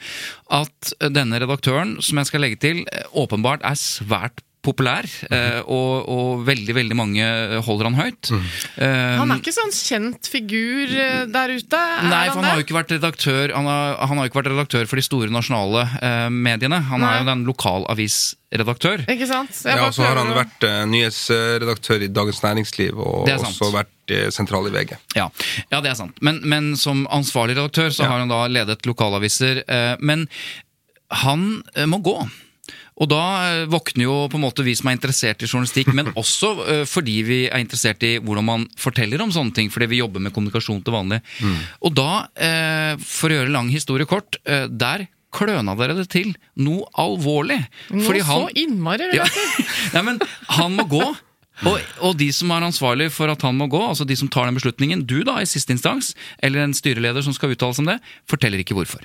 at denne redaktøren, som jeg skal legge til, eh, åpenbart er svært populær, eh, og, og veldig, veldig mange holder han høyt. Eh, Han er ikke sånn kjent figur eh, der ute? er Nei, for han har jo ikke vært redaktør Han har, han har jo ikke vært redaktør for de store nasjonale eh, mediene. Han er jo den lokalavisredaktør. Ikke sant? Ja, og så har han vært eh, nyhetsredaktør i Dagens Næringsliv, og også vært sentral i VG. Ja, ja det er sant. Men, men som ansvarlig redaktør så Ja. har han da ledet lokalaviser. Eh, men han eh, må gå. Og da eh, våkner jo på en måte vi som er interessert i journalistikk, men også eh, fordi vi er interessert i hvordan man forteller om sånne ting, fordi vi jobber med kommunikasjon til vanlig. Og da, eh, for å gjøre lang historie kort, der kløna dere det til noe alvorlig. Nå Fordi han, så innmari, vil jeg si. Nei, men han må gå. Og, og de som er ansvarlig for at han må gå, altså de som tar den beslutningen, du da i siste instans, eller en styreleder som skal uttale seg om det, forteller ikke hvorfor.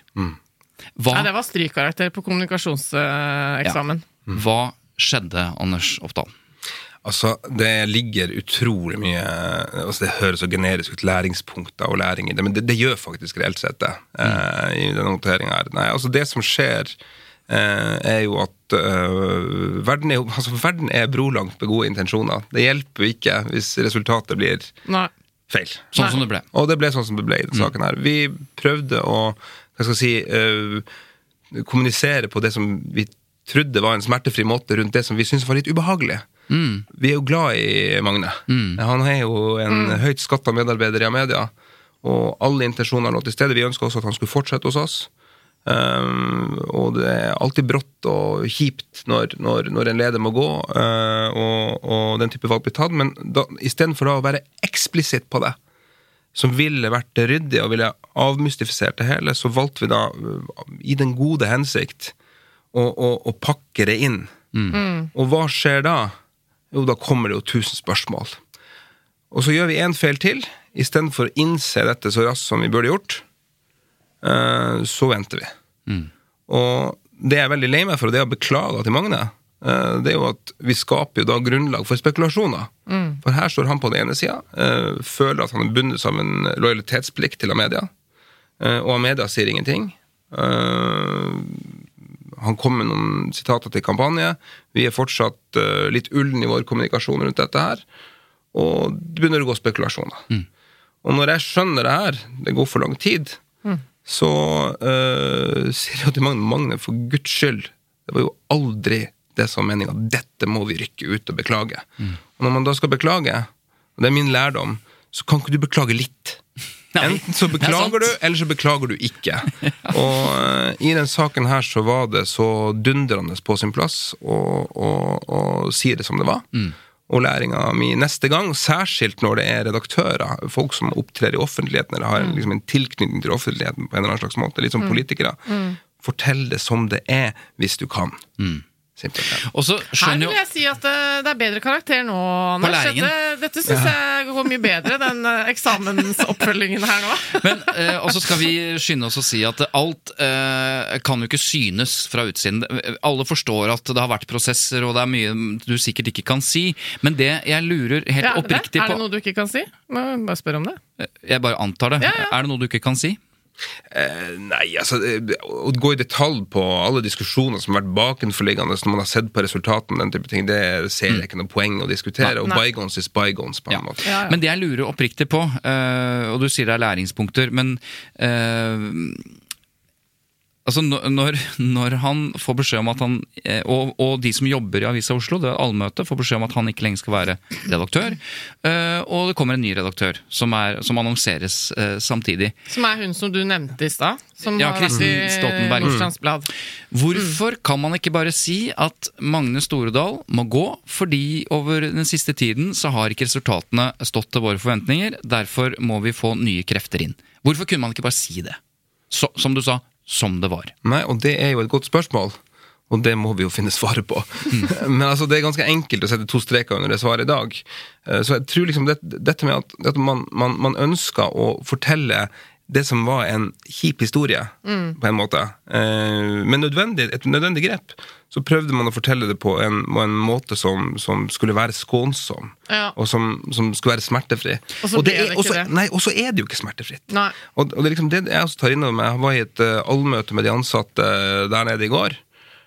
Hva, Nei, det var strykkarakter på kommunikasjonseksamen. hva skjedde, Anders Oppdal? Altså, det ligger utrolig mye altså Det høres så generisk ut, læringspunkter og læring i det, men det, det gjør faktisk reelt sett det. eh, I denne noteringa her. Nei, altså Det som skjer, uh, er jo at uh, verden, er, altså, verden er brolangt med gode intensjoner. Det hjelper jo ikke hvis resultatet blir Nei. feil. Sånn Nei. som det ble. Og det ble sånn som det ble i denne saken her. Vi prøvde å hva skal jeg si, eh, kommunisere på det som vi trodde var en smertefri måte rundt det som vi syntes var litt ubehagelig. Vi er jo glad i Magne. Han er jo en høyt skatta medarbeider i Amedia, og alle intensjoner lå til stede. Vi ønska også at han skulle fortsette hos oss. Um, og det er alltid brått og kjipt når, når, når en leder må gå, uh, og, og den type valg blir tatt, men istedenfor å være eksplisitt på det, som ville vært ryddig og ville avmystifisert det hele, så valgte vi da, i den gode hensikt, å, å, å pakke det inn. Og hva skjer da? Jo, da kommer det jo tusen spørsmål. Og så gjør vi én feil til. Istedenfor å innse dette så raskt som vi burde gjort, eh, så venter vi. Og det jeg er veldig lei meg for, og det jeg har beklaga til Magne, det er jo at vi skaper jo da grunnlag for spekulasjoner. For her står han på den ene sida, føler at han er bundet av en lojalitetsplikt til Amedia, eh, og Amedia sier ingenting. Eh, han kom med noen sitater til kampanje. Vi er fortsatt eh, litt ullen i vår kommunikasjon rundt dette her. Og det begynner å gå spekulasjoner. Og når jeg skjønner det her, det går for lang tid, så uh, sier jeg til Magne Magne, for guds skyld, det var jo aldri det som meninga. Dette må vi rykke ut og beklage. Og når man da skal beklage, og det er min lærdom, så kan ikke du beklage litt. Nei, Enten så er beklager du, eller så beklager du ikke. Og uh, i den saken her så var det så dundrende på sin plass å si det som det var. Mm. Og læringa mi neste gang, særskilt når det er redaktører, folk som opptrer i offentligheten eller Mm. har liksom en tilknytning til offentligheten på en eller annen slags måte, litt som politikere, fortell det som det er, hvis du kan. Mm. Simpelthen. Og så Her vil jeg si at det, det er bedre karakter nå, Anders. Dette, dette syns jeg går mye bedre, den eh, eksamensoppfølgingen her nå. Men eh, også skal vi skynde oss å si at alt eh, kan jo ikke synes fra utsiden. Alle forstår at det har vært prosesser, og det er mye du sikkert ikke kan si. Men det jeg lurer helt Ja, oppriktig på er det noe du ikke kan si? Må bare spørre om det. Jeg bare antar det. Ja, ja. Er det noe du ikke kan si? Eh, nei, altså Å gå i detalj på alle diskusjoner som har vært bakenforliggende når man har sett på resultatene, den type ting, det ser jeg ikke noe poeng å diskutere. Og Nei. bygons is bygons, på en Ja. måte. Ja, ja. Men det jeg lurer oppriktig på, eh, og du sier det er læringspunkter, men eh, Altså når, når- han får beskjed om at han eh, og, og de som jobber i Avisa Oslo, det er allmøte, får beskjed om at han ikke lenger skal være redaktør. eh, Og det kommer en ny redaktør som, er, som annonseres eh, samtidig. Som er hun som du nevnte i stad. Som Ja, Kristin Stoltenberg. Nordstrands Blad. Hvorfor kan man ikke bare si at Magne Storedal må gå, fordi over den siste tiden så har ikke resultatene stått til våre forventninger, derfor må vi få nye krefter inn. Hvorfor kunne man ikke bare si det? Så, som du sa, som det var. Nei, og det er jo et godt spørsmål. Og det må vi jo finne svaret på. Men altså, det er ganske enkelt å sette to streker under det svaret i dag. Eh, Så jeg tror liksom det, dette med at, at man, man, man ønsker å fortelle det som var en kjip historie, på en måte, eh, men nødvendig, et nødvendig grep, så prøvde man å fortelle det på en, på en måte som, som skulle være skånsom, Ja. og som, som skulle være smertefri. Og så det er ikke også- det. Nei, og så er det jo ikke smertefritt. Og, og det er liksom det jeg også tar innover meg. Jeg var i et uh, allmøte med de ansatte der nede i går.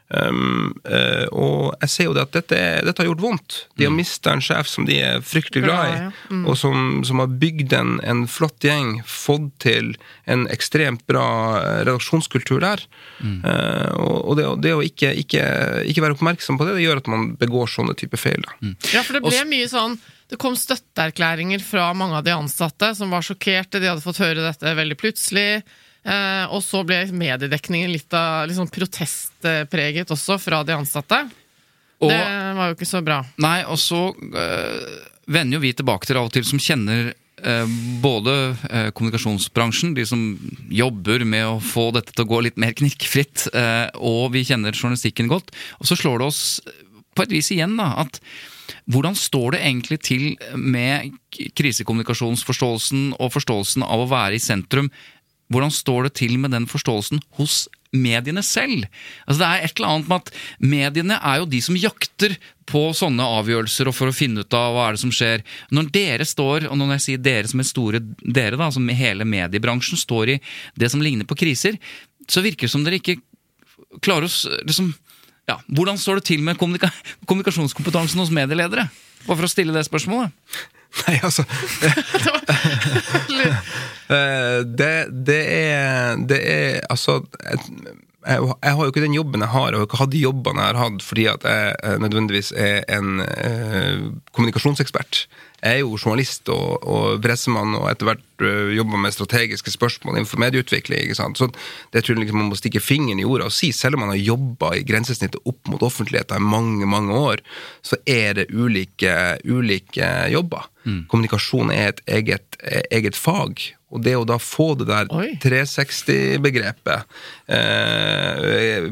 Um, uh, og jeg ser jo det at dette, er- dette har gjort vondt. De har mista en sjef som de er fryktelig glad i, ja. og som, som har bygd en, en flott gjeng, fått til en ekstremt bra eh, redaksjonskultur der. Mm. og og det, det å ikke, ikke, ikke være oppmerksom på det, det gjør at man begår sånne typer feil. Da. Ja, for det ble mye sånn Det kom støtteerklæringer fra mange av de ansatte som var sjokkerte. De hadde fått høre dette veldig plutselig. Eh, og så ble mediedekningen litt av litt sånn protestpreget også fra de ansatte. Og, det var jo ikke så bra. nei, og så øh, vender jo vi tilbake til av og til som kjenner øh, både øh, kommunikasjonsbransjen, de som jobber med å få dette til å gå litt mer knirkefritt, og vi kjenner journalistikken godt. Og så slår det oss på et vis igjen da, at hvordan står det egentlig til med krisekommunikasjonsforståelsen og forståelsen av å være i sentrum? Hvordan står det til med den forståelsen hos mediene selv? Altså Det er et eller annet med at mediene er jo de som jakter på sånne avgjørelser og for å finne ut av hva er det som skjer. Når dere står, og når jeg sier dere som er store dere, da, som hele mediebransjen står i det som ligner på kriser, så virker det som dere ikke klarer å liksom, ja, Hvordan står det til med kommunika kommunikasjonskompetansen hos medieledere? Bare for å stille det spørsmålet. Nei, altså. Eh, det, det er Det er altså jeg, jeg, har jo ikke den jobben jeg har, og jeg har ikke hatt de jobbene jeg har hatt fordi at jeg eh, nødvendigvis er en eh, kommunikasjonsekspert. Jeg er jo journalist og, og pressemann og etter hvert uh, jobber med strategiske spørsmål innenfor medieutvikling. ikke sant? Så det tror jeg liksom man må stikke fingeren i jorda og si, selv om man har jobba i grensesnittet opp mot offentligheten i mange mange år, så er det ulike, ulike jobber. Kommunikasjon er et eget, eget fag. Og det å da få det der 360-begrepet, eh,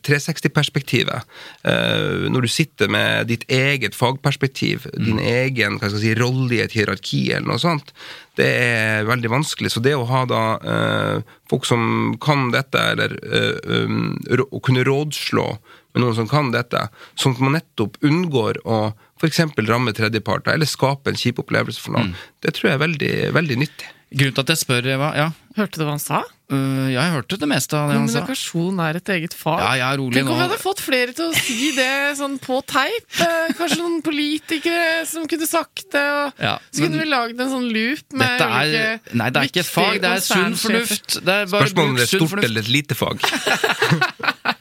360-perspektivet, eh, når du sitter med ditt eget fagperspektiv, din egen si, rolle i et hierarki eller noe sånt, det er veldig vanskelig. Så det å ha da eh, folk som kan dette, eller eh, um, å kunne rådslå med noen som kan dette, sånn at man nettopp unngår å f.eks. ramme tredjeparter, eller skape en kjip opplevelse for noen, det tror jeg er veldig, veldig nyttig. Grunnen til at jeg spør, Eva Ja, Hørte du hva han sa? Ja, jeg hørte det meste av det han sa. Kommunikasjon er et eget fag. Ja, jeg er rolig Tenk om nå. vi hadde fått flere til å si det sånn på teip. Eh, Kanskje noen politikere som kunne sagt det. Og Ja, så kunne vi lagd en sånn loop med Dette er, nei, det er ikke et fag, det er sunn fornuft. Det er Spørsmålet om det er stort eller et lite fag.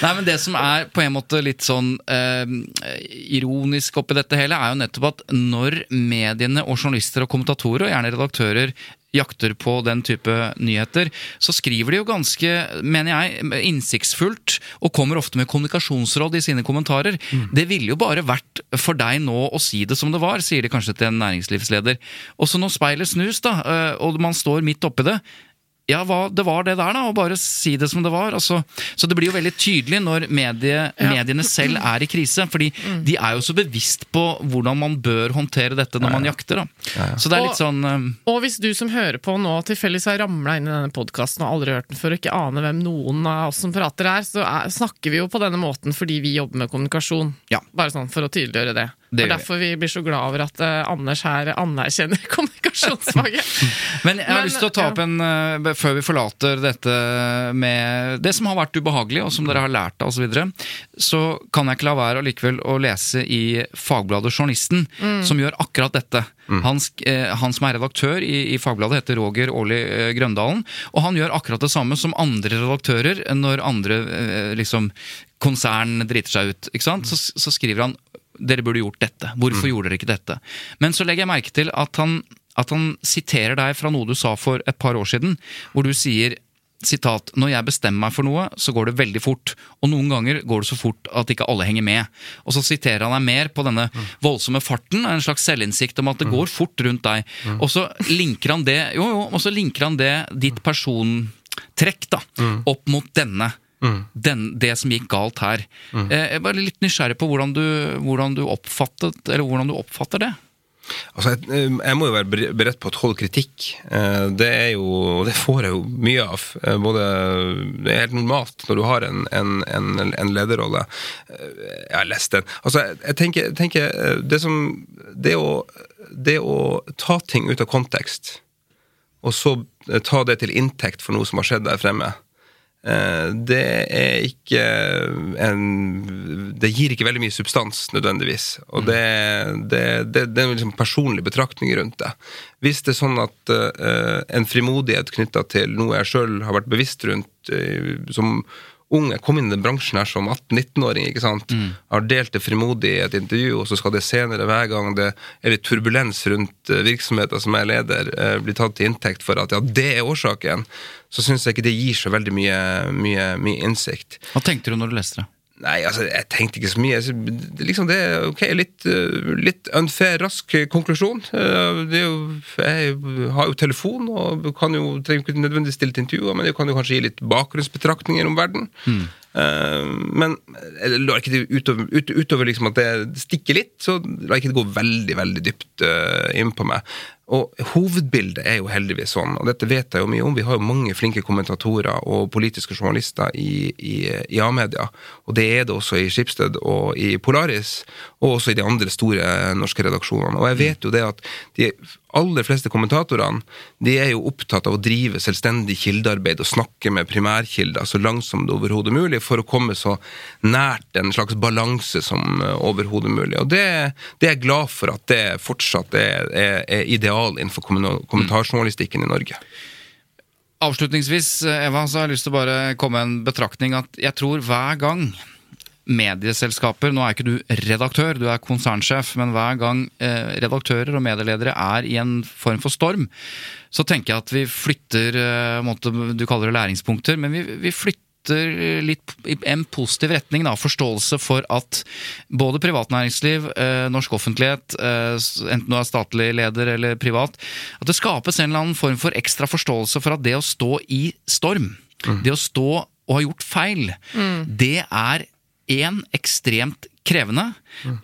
Nei, men Det som er på en måte litt sånn eh, ironisk oppi dette hele, er jo nettopp at når mediene og journalister og kommentatorer, og gjerne redaktører, jakter på den type nyheter, så skriver de jo ganske, mener jeg, innsiktsfullt, og kommer ofte med kommunikasjonsråd i sine kommentarer. Det ville jo bare vært for deg nå å si det som det var, sier de kanskje til en næringslivsleder. Og så når speilet snus, da, eh, og man står midt oppi det, ja, hva, det var det der, da, og bare si det som det var. Altså, så det blir jo veldig tydelig når medie, mediene selv er i krise, fordi de er jo så bevisst på hvordan man bør håndtere dette når man jakter. Da. Så det er litt Og- sånn eh, Og hvis du som hører på nå tilfeldigvis har ramla inn i denne podkasten og aldri hørt den før, og ikke aner hvem noen av oss som prater er, så er, snakker vi jo på denne måten fordi vi jobber med kommunikasjon. Ja. Bare sånn for å tydeliggjøre det. Det er derfor vi blir så glad over at eh, Anders her anerkjenner kommunikasjonsfaget. Men jeg har Men, lyst til å ta opp en eh, Før vi forlater dette med det som har vært ubehagelig, og som dere har lært av osv., så, videre, så kan jeg ikke la være allikevel å lese i Fagbladet Journalisten, Mm. som gjør akkurat dette. Han, sk- eh, han som er redaktør i, i Fagbladet, heter Roger Aarli Grøndalen. Og han gjør akkurat det samme som andre redaktører når andre liksom, konsern driter seg ut. Ikke sant? Så, så skriver han dere burde gjort dette. Hvorfor gjorde dere ikke dette? Men så legger jeg merke til at han, at han siterer deg fra noe du sa for et par år siden, hvor du sier Sitat, når jeg bestemmer meg for noe, så går det veldig fort. Og noen ganger går det så fort at ikke alle henger med. Og så siterer han deg mer på denne voldsomme farten, en slags selvinnsikt om at det går fort rundt deg. Og så linker han det jo, jo, og så linker han det, ditt persontrekk, da, opp mot denne. Den, det som gikk galt her. Mm. Jeg er bare litt nysgjerrig på hvordan du, hvordan du oppfattet, eller hvordan du oppfatter det. Altså, jeg, jeg må jo være bere- beredt på å tåle kritikk. Eh, Det er jo, det får jeg jo mye av. Eh, Både, det er helt normalt når du har en, en, en, en lederrolle. Eh, Jeg har lest den. Altså, jeg, tenker, tenker eh, det som det å, det å ta ting ut av kontekst, og så eh, ta det til inntekt for noe som har skjedd der fremme, eh, det er ikke en Det gir ikke veldig mye substans, nødvendigvis. Og det, det, det, det er en liksom personlig betraktning rundt det. Hvis det er sånn at uh, en frimodighet knytta til noe jeg sjøl har vært bevisst rundt uh, som ung, jeg kom inn i den bransjen her som 18-19-åring, ikke sant, har delt det frimodig i et intervju, og så skal det senere, hver gang det er litt turbulens rundt eh, virksomheter som jeg leder, eh, bli tatt til inntekt for at ja, det er årsaken, så syns jeg ikke det gir så veldig mye, mye, mye innsikt. Hva tenkte du når du leste det? Nei, altså, jeg tenkte ikke så mye. Det- Liksom det er ok, litt, eh, litt unfair, rask konklusjon. Eh, Det er jo, jeg har jo telefon og kan jo, trenger ikke nødvendigvis stille til intervjuer, men jeg kan jo kanskje gi litt bakgrunnsbetraktninger om verden. Mm. Men jeg lar ikke det utover, ut, utover liksom at det stikker litt, så lar jeg ikke det gå veldig, veldig dypt eh, inn på meg. Og hovedbildet er jo heldigvis sånn, og dette vet jeg jo mye om. Vi har jo mange flinke kommentatorer og politiske journalister i, i, i A-media. Og det er det også i Skipsted og i Polaris, og også i de andre store norske redaksjonene. Og jeg vet jo det at de aller fleste kommentatorene de er jo opptatt av å drive selvstendig kildearbeid og snakke med primærkilder så langt som det overhodet mulig, for å komme så nært en slags balanse som eh, overhodet mulig. Og det, det er jeg glad for at det fortsatt er, er, er ideal innenfor kommunal- kommentarjournalistikken i Norge. Avslutningsvis, Eva, så har jeg lyst til å bare komme med en betraktning at jeg tror hver gang medieselskaper Nå er ikke du redaktør, du er konsernsjef, men hver gang eh, redaktører og medieledere er i en form for storm, så tenker jeg at vi flytter eh, Du kaller det læringspunkter, men vi, vi flytter litt i en positiv retning. Da, forståelse for at både privat næringsliv, eh, norsk offentlighet, eh, enten du er statlig leder eller privat, at det skapes en eller annen form for ekstra forståelse for at det å stå i storm, det å stå og ha gjort feil, det er én ekstremt krevende,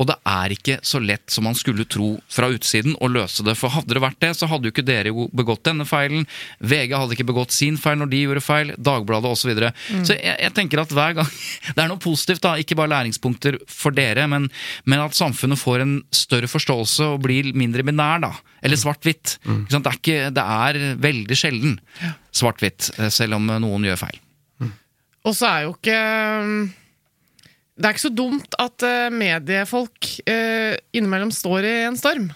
og det er ikke så lett som man skulle tro fra utsiden å løse det. For hadde det vært det, så hadde jo ikke dere begått denne feilen. VG hadde ikke begått sin feil når de gjorde feil. Dagbladet osv. Så, videre. så jeg, jeg tenker at hver gang Det er noe positivt, da. Ikke bare læringspunkter for dere, men, men at samfunnet får en større forståelse og blir mindre binær, da. Eller svart-hvitt. Mm. Det, er ikke- det er veldig sjelden svart-hvitt, eh, selv om noen gjør feil. Og så er jo ikke Det er ikke så dumt at eh, mediefolk eh, innimellom står i en storm.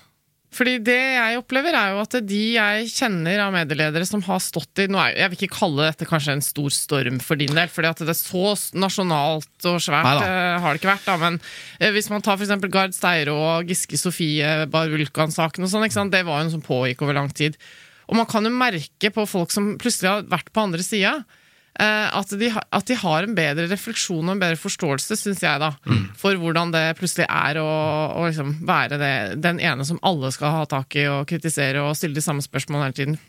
Fordi det jeg opplever, er jo at de jeg kjenner av medieledere som har stått i er, Jeg vil ikke kalle dette kanskje en stor storm for din del, fordi at det er så nasjonalt og svært eh, har det ikke vært. da, Men hvis man tar f.eks. Gard Steiro og Giske Sofie, Bar Vulkan-saken og sånn, det var jo noe som pågikk over lang tid. Og man kan jo merke på folk som plutselig har vært på andre sida, at, de at de har en bedre refleksjon og en bedre forståelse, syns jeg, da, for hvordan det plutselig er å, å liksom være det, den ene som alle skal ha tak i og kritisere og stille de samme spørsmålene hele tiden.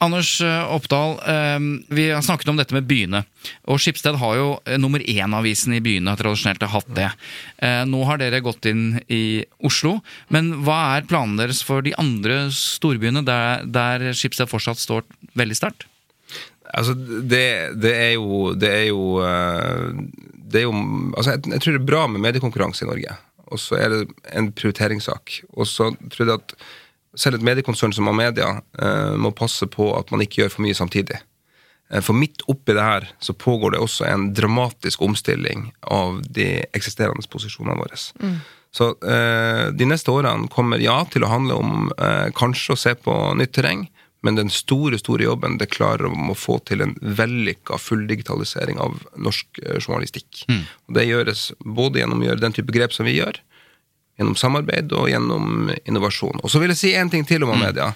Anders eh, Oppdal, eh, vi har snakket om dette med byene. Og Skipsted har jo eh, nummer én-avisen i byene, tradisjonelt har hatt det. Eh, Nå har dere gått inn i Oslo, men hva er planene deres for de andre storbyene der, der Skipsted fortsatt står veldig sterkt? Altså, det, det er jo Det er jo, eh, det er jo altså, jeg, jeg tror det er bra med mediekonkurranse i Norge. og så er det en prioriteringssak. Og så tror jeg at selv et mediekonsern som Amedia eh, må passe på at man ikke gjør for mye samtidig. Eh, For midt oppi det her så pågår det også en dramatisk omstilling av de eksisterende posisjonene våre. Så eh, de neste årene kommer ja til å handle om eh, kanskje å se på nytt terreng, men den store store jobben det klarer om å få til en vellykka fulldigitalisering av norsk journalistikk. journalistikk. Og Det gjøres både gjennom å gjøre den type grep som vi gjør, gjennom samarbeid og gjennom innovasjon. Og så vil jeg si en ting til om media.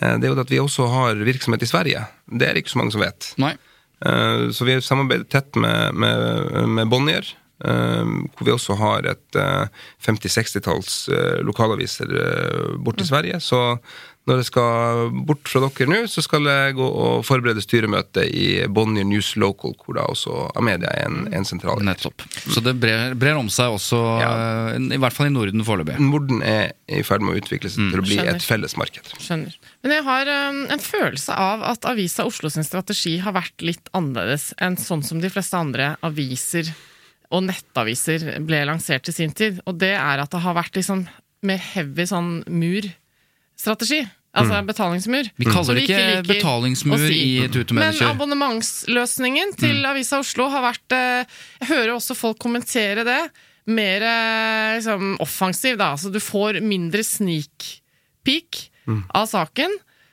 Eh, Det er jo at vi også har virksomhet i Sverige. Det er det ikke så mange som vet. Nei. Eh, Så vi samarbeider tett med, med, med Bonnier, eh, hvor vi også har et eh, 50-60-talls eh, lokalaviser borte bort i Sverige. Så når jeg skal bort fra dere nå, så skal jeg gå og forberede styremøte i Bonnier News Local, hvor da også Amedia er en, en sentral. Nettopp. Så det brer, brer om seg også, Ja. eh, i hvert fall i Norden foreløpig. Norden er i ferd med å utvikle seg til å bli Skjønner. et felles marked. Skjønner. Men jeg har um, en følelse av at Avisa Oslo sin strategi har vært litt annerledes enn sånn som de fleste andre aviser og nettaviser ble lansert i sin tid. Og det er at det har vært liksom mer heavy sånn mur-strategi. Altså betalingsmur. Vi kaller det ikke ikke betalingsmur si. i Tute Men Manager. abonnementsløsningen til Avisa Oslo har vært eh, Jeg hører også folk kommentere det. Mer eh, liksom, offensiv, da. Altså du får mindre sneak peek av saken.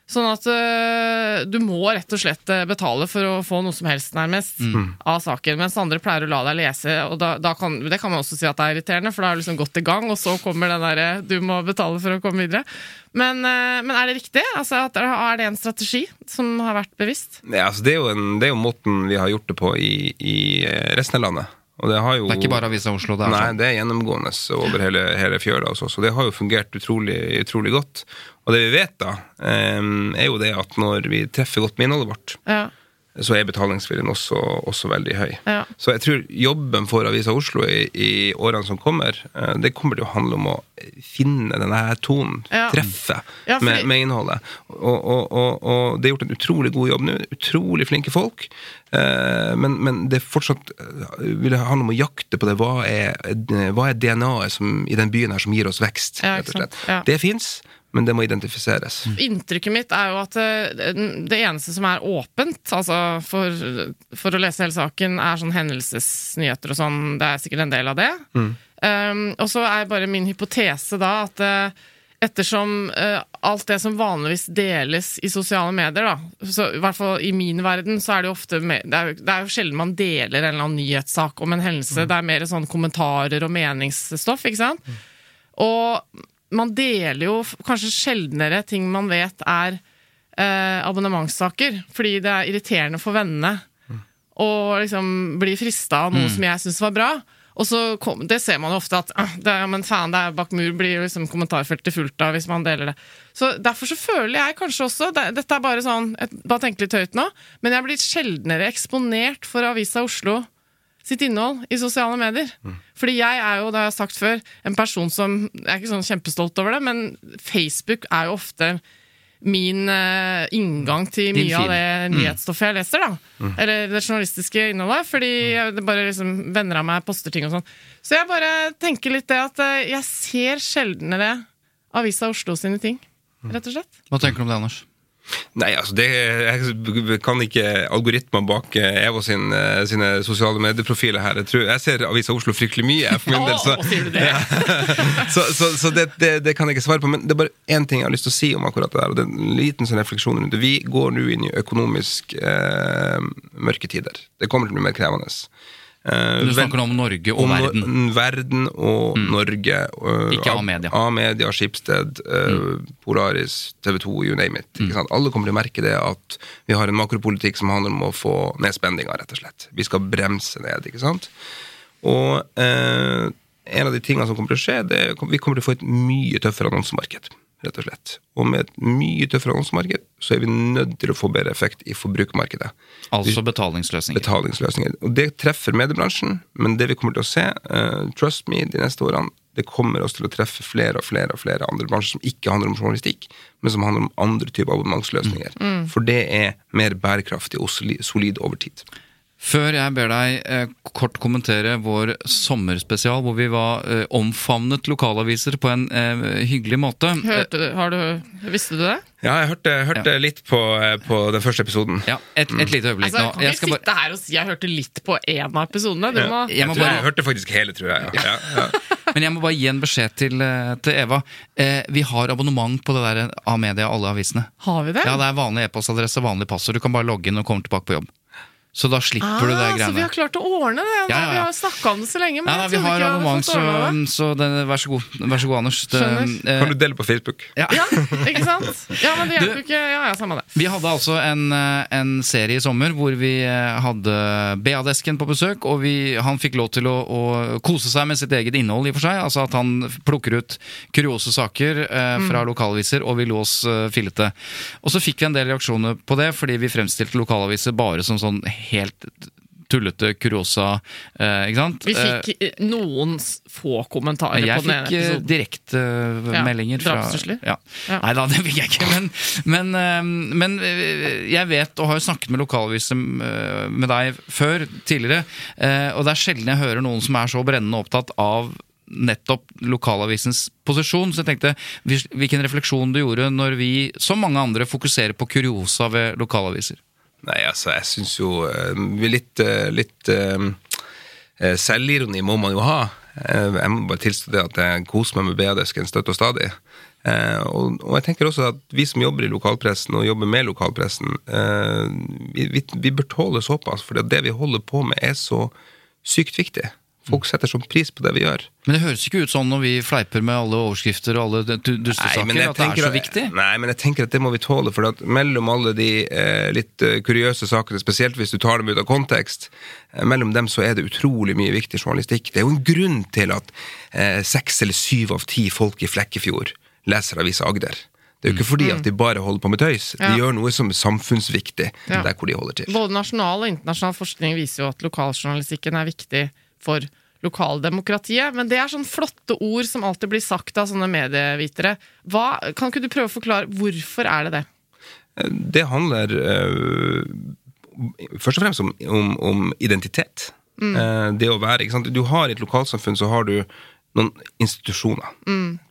Sånn at uh, du må rett og slett eh, betale for å få noe som helst, nærmest, av saken. Mens andre pleier å la deg lese, og da, da kan, det kan man også si at det er irriterende, for da har du liksom gått i gang, og så kommer den derre du må betale for å komme videre. Men, uh, men er det riktig? Altså, at, er det en strategi som har vært bevisst? Ja, altså det, er jo en, det er jo måten vi har gjort det på i, i resten av landet. Og det, har jo, Det er ikke bare Avisa Oslo. Det er Nei, sånn. det er gjennomgående over hele, hele fjøla. Også, så det har jo fungert utrolig, utrolig godt. Og det vi vet, da, um, er jo det at når vi treffer godt med innholdet vårt, Ja. Så er betalingsviljen også, også veldig høy. Ja. Så jeg tror jobben for Avisa Oslo i, i årene som kommer, eh, det kommer til å handle om å finne denne her tonen, Ja. treffe Ja, fordi- med, med innholdet. Og, og, og, og det er gjort en utrolig god jobb nå. Utrolig flinke folk. Eh, men, men det fortsatt eh, vil det handle om å jakte på det. Hva er, hva er DNA-et i den byen her som gir oss vekst? Rett og slett. Det fins, men det må identifiseres. Inntrykket mitt er jo at eh, det eneste som er åpent altså for, for å lese hele saken, er sånn hendelsesnyheter og sånn. Det er sikkert en del av det. Um, og så er bare min hypotese da at eh, ettersom uh, alt det som vanligvis deles i sosiale medier, da, så i hvert fall i min verden, så er det jo ofte med, det, er, jo- det er jo sjelden man deler en eller annen nyhetssak om en hendelse. Det er mer sånn kommentarer og meningsstoff, ikke sant? Og man deler jo kanskje sjeldnere ting man vet er eh, abonnementssaker, fordi det er irriterende for vennene å liksom bli frista av noe som jeg syns var bra. Og så kom, Det ser man jo ofte at ah, det, men faen, det er bak mur blir liksom kommentarfeltet fullt av hvis man deler det. Så Derfor så føler jeg kanskje også det, Dette er bare sånn jeg bare tenk litt høyt nå, men jeg blir sjeldnere eksponert for Avisa Oslo sitt innhold i sosiale medier. Fordi jeg er jo, det har jeg sagt før, en person som Jeg er ikke sånn kjempestolt over det, men Facebook er jo ofte min uh, inngang til Din mye av det nyhetsstoffet jeg leser. da Eller det journalistiske innholdet. Fordi jeg- det bare liksom venner av meg poster ting og sånn. Så jeg bare tenker litt det at uh, jeg ser sjeldnere Avisa Oslo sine ting. Rett og slett. Hva tenker du om det, Anders? Nei, altså det, Jeg kan ikke algoritmer bak eh, Evo sin, eh, sine sosiale medieprofiler her. Jeg, tror, jeg ser Avisa Oslo fryktelig mye. jeg, For min del, så, Å, sier du det? så, så, så det, det, det kan jeg ikke svare på. Men det er bare én ting jeg har lyst til å si om akkurat det der. Og det er en liten sånn refleksjon rundt det. Vi går nå inn i økonomisk eh, mørke tider. Det kommer til å bli mer krevende. Eh, Du snakker nå om Norge og om verden. verden og Norge. øh, Ikke A-media. A-media, Skipsted, mm. Polaris, TV 2, you name it. Sant? Alle kommer til å merke det at vi har en makropolitikk som handler om å få ned spenninga, rett og slett. Vi skal bremse ned, ikke sant. Og eh, en av de tingene som kommer til å skje, det er vi kommer til å få et mye tøffere annonsemarked. Rett og slett. Og med et mye tøffere annonsemarked, så er vi nødt til å få bedre effekt i forbrukermarkedet Altså betalingsløsninger. betalingsløsninger. Og det treffer mediebransjen, men det vi kommer til å se, uh, trust me, de neste årene, det kommer oss til å treffe flere og flere og flere andre bransjer som ikke handler om journalistikk, men som handler om andre typer abonnementsløsninger. For det er mer bærekraftig og soli- solid over tid. Før jeg ber deg eh, kort kommentere vår sommerspesial, hvor vi var eh, omfavnet lokalaviser på en eh, hyggelig måte. Hørte du, har du, visste du det? Ja, jeg hørte, hørte litt på, på den første episoden. Ja, et, et lite øyeblikk Altså, nå. kan Jeg ikke skal bare- sitte her og si jeg hørte litt på én av episodene. Du må, Jeg Jeg, bare... jeg hørte faktisk hele, tror jeg. Ja. Ja, ja. Men jeg må bare gi en beskjed til, til Eva. Eh, vi har abonnement på det der A-media, alle avisene. har vi det? Ja, det er vanlig e-postadresse, vanlig passord. Du kan bare logge inn og komme tilbake på jobb. Så da slipper du det greiene. så vi har klart å ordne det? Ja, ja, ja. Vi har snakka om det så lenge. Men jeg vi har abonnement, så, så det, vær så god, vær så god Anders. Det, Skjønner. eh, Kan du dele på Facebook? ja. Ja, ikke sant? Ja, men det hjelper ikke. Ja, ja, samme det. Vi hadde altså en, eh, en serie i sommer hvor vi eh, hadde BA-desken på besøk, og vi, han fikk lov til å, å kose seg med sitt eget innhold, i og for seg. Altså at han plukker ut kuriose saker eh, fra lokalaviser, og vi lå oss eh, fillete. Og så fikk vi en del reaksjoner på det, fordi vi fremstilte lokalaviser bare som sånn helt tullete kuriosa, eh, ikke sant? Vi fikk eh, noen få kommentarer Jeg på den ene fikk eh, episoden. direktemeldinger fra drapstrusler. ja. Ja. Nei da, det fikk jeg ikke. Men, men, eh, men eh, jeg vet, og har jo snakket med lokalaviser eh, med deg før, tidligere, eh, og det er sjelden jeg hører noen som er så brennende opptatt av nettopp lokalavisens posisjon. Så jeg tenkte hvilken refleksjon du gjorde når vi, som mange andre, fokuserer på kuriosa ved lokalaviser. Nei, altså, jeg syns jo eh, litt, eh, litt eh, Selvironi må man jo ha. Jeg må bare tilstå det at jeg koser meg med BADESK en støtt og stadig. Og, og jeg tenker også at vi som jobber i lokalpressen og jobber med lokalpressen, vi, vi, vi bør tåle såpass, for det vi holder på med er så sykt viktig. Folk setter sånn pris på det vi gjør. Men det høres ikke ut sånn når vi fleiper med alle overskrifter og alle dustesaker, men at det er så at- viktig. Nei, men jeg tenker at det må vi tåle, for at mellom alle de eh, litt eh, kuriøse sakene, spesielt hvis du tar dem ut av kontekst, eh, mellom dem så er det utrolig mye viktig journalistikk. Det er jo en grunn til at eh, seks eller syv av ti folk i Flekkefjord leser Avisa Agder. Det er jo ikke fordi at de bare holder på med tøys. De Ja. gjør noe som er samfunnsviktig Ja. der hvor de holder til. Både nasjonal og internasjonal forskning viser jo at lokaljournalistikken er viktig for lokaldemokratiet. Men det er sånne flotte ord som alltid blir sagt av sånne medievitere. Hva, kan ikke du prøve å forklare hvorfor er det det? Det handler øh, først og fremst om, om, om identitet. Mm. det å være, ikke sant? Du har I et lokalsamfunn så har du noen institusjoner.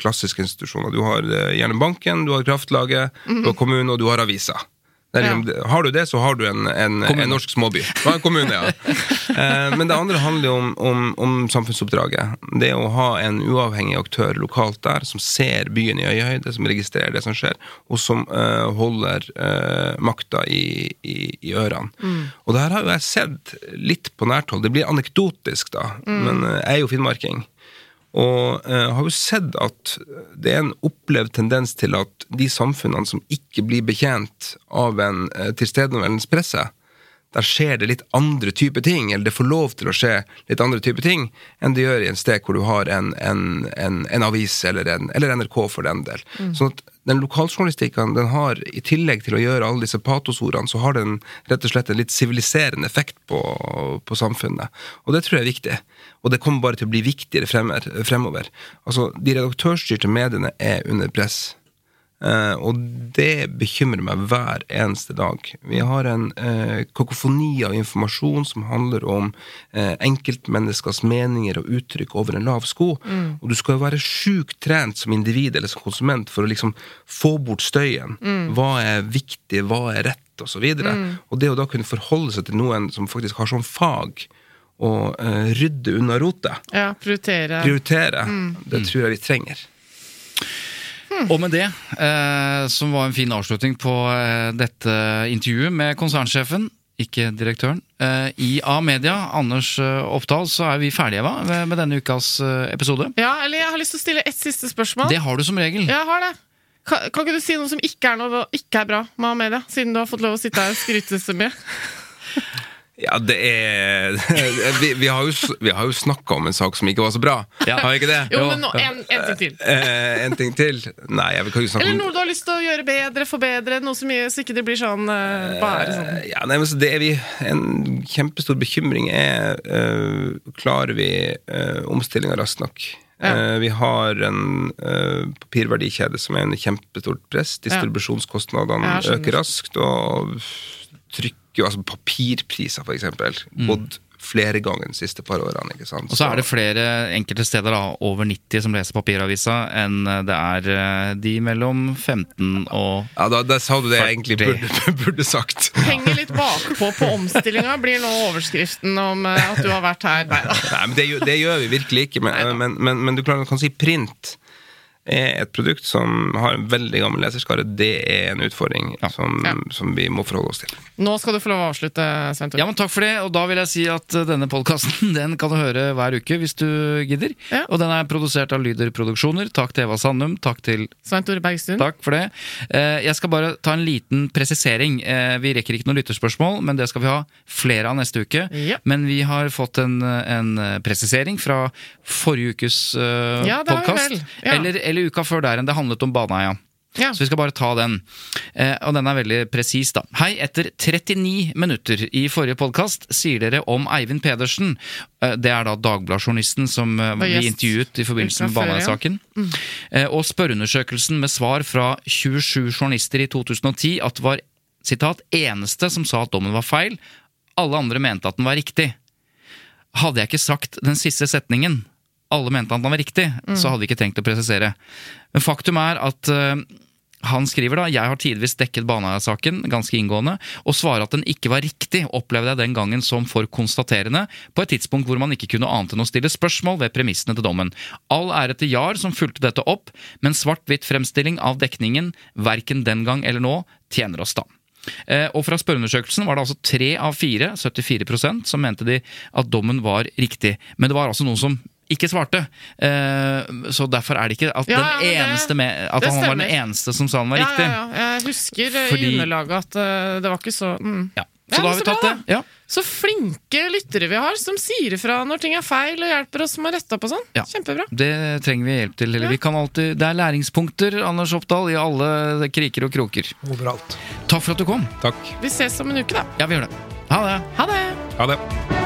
Klassiske institusjoner. Du har eh, gjerne banken, du har kraftlaget, du har kommunen og du har avisa. Det er liksom, Har du det, så har du en, en, en norsk småby. En kommune, ja. Eh, men det andre handler jo om, om, om samfunnsoppdraget. Det å ha en uavhengig aktør lokalt der, som ser byen i øyehøyde, som registrerer det som skjer, og som eh, holder uh, makta i, i, i ørene. Og det her har jo jeg sett litt på nært hold. Det blir anekdotisk, da, men eh, jeg er jo finnmarking. Og eh, har jo sett at det er en opplevd tendens til at de samfunnene som ikke blir betjent av en uh, tilstedeværende presse, der skjer det litt andre typer ting, eller det får lov til å skje litt andre typer ting, enn det gjør i en sted hvor du har en, en, en, en avis eller, en, eller NRK for den del. Sånn at den lokaljournalistikken den har, i tillegg til å gjøre alle disse patosordene, så har den rett og slett en litt siviliserende effekt på, på samfunnet. Og det tror jeg er viktig. Og det kommer bare til å bli viktigere fremover. Altså, De redaktørstyrte mediene er under press. Eh, og det bekymrer meg hver eneste dag. Vi har en eh, kakofoni av informasjon som handler om eh, enkeltmenneskers meninger og uttrykk over en lav sko. Og du skal jo være sjukt trent som individ eller som konsument for å liksom få bort støyen. Hva er viktig, hva er rett, osv. Og, så og det å da kunne forholde seg til noen som faktisk har sånn fag å rydde unna rotet, Ja, prioritere prioritere, det tror jeg vi trenger. Og med det, eh, som var en fin avslutning på eh, dette intervjuet med konsernsjefen, ikke direktøren, eh, i A-media, Anders eh, Oppdal, så er vi ferdige Eva, med, med denne ukas eh, episode. Ja, eller jeg har lyst til å stille ett siste spørsmål. Det har du som regel. Jeg har det. Kan, kan ikke du si noe som ikke er, noe, ikke er bra med A-media, siden du har fått lov å sitte her og skryte så mye? Ja, det er Vi, vi har jo, vi har jo snakka om en sak som ikke var så bra. Ja. Har vi ikke det? Jo, men nå, en, en ting til. Eh, en ting til? Nei, jeg kan ikke snakke om Eller noe du har lyst til å gjøre bedre, forbedre, noe som gjør så ikke det blir sånn eh, bare sånn. Eh, Ja, nei, men så det er vi En kjempestor bekymring er uh, Klarer vi uh, omstillinga raskt nok? Ja. Eh, vi har en eh, papirverdikjede som er under kjempestort press. Distribusjonskostnadene øker raskt, og trykk, altså papirpriser, for eksempel, gått flere ganger de siste par årene. ikke sant? Mm. Og så er det flere enkelte steder, da, over 90 som leser papiravisa, enn det er eh, de mellom 15 og Ja, da, da sa du det jeg egentlig burde, burde sagt. Henger litt bakpå på omstillinga, blir nå overskriften om eh, at du har vært her. Nei da. Nei, men det, det gjør vi virkelig ikke. Men, men, men, men du kan si print er et produkt som har en veldig gammel leserskare. Det er en utfordring som, Ja. som vi må forholde oss til. Nå skal du få lov å avslutte, Svein Tore. Ja, men Takk for det, og da vil jeg si at eh, denne podkasten den kan du høre hver uke hvis du gidder. Ja. Og den er produsert av Lyder Produksjoner. Takk til Eva Sandum. Takk til Svein Tore Bergstuen. Takk for det. Eh, Jeg skal bare ta en liten presisering. Eh, Vi rekker ikke noen lytterspørsmål, men det skal vi ha flere av neste uke. Ja. Men vi har fått en, en presisering fra forrige ukes Ja, det har vi podkast. vel. Ja. Eller, eller uka før der enn det handlet om Baneheia. Ja. Så vi skal bare ta den. Eh, og den er veldig presis, da. Hei, etter 39 minutter i forrige podkast sier dere om Eivind Pedersen. Eh, det er da Dagbladet-journalisten som eh, vi intervjuet i forbindelse med Baneheia-saken. ja. Baneheia-saken. Eh, og spørreundersøkelsen med svar fra 27 journalister i 2010 at det var sitat, eneste som sa at dommen var feil. Alle andre mente at den var riktig. Hadde jeg ikke sagt den siste setningen, alle mente at den var riktig, så hadde vi ikke trengt å presisere. Men faktum er at uh, han skriver da jeg har tidvis dekket Baneheia-saken ganske inngående, og svarer at den ikke var riktig, opplevde jeg den gangen som for konstaterende, på et tidspunkt hvor man ikke kunne annet enn å stille spørsmål ved premissene til dommen. All ære til Jahr som fulgte dette opp, men svart-hvitt fremstilling av dekningen, verken den gang eller nå, tjener oss da. Eh, Og fra spørreundersøkelsen var det altså tre av fire, 74% som mente de at dommen var riktig. Men det var altså noen som ikke svarte. Uh, Så derfor er det ikke at, Ja, den ja, det- eneste med, at det han var den eneste som sa den var Ja, riktig. ja, ja. Jeg husker eh, Fordi- i underlaget at uh, det var ikke så mm. Ja. Ja, Så da har vi tatt bra, det. Ja. Så flinke lyttere vi har, som sier ifra når ting er feil, og hjelper oss med å rette opp og sånn. Ja. Kjempebra. Det trenger vi hjelp til. Eller Ja. vi kan alltid, det er læringspunkter Anders Oppdal, i alle kriker og kroker. Overalt. Takk for at du kom. Takk. Vi ses om en uke, da. Ja, vi gjør det. Ha det. Ha det! Ha det.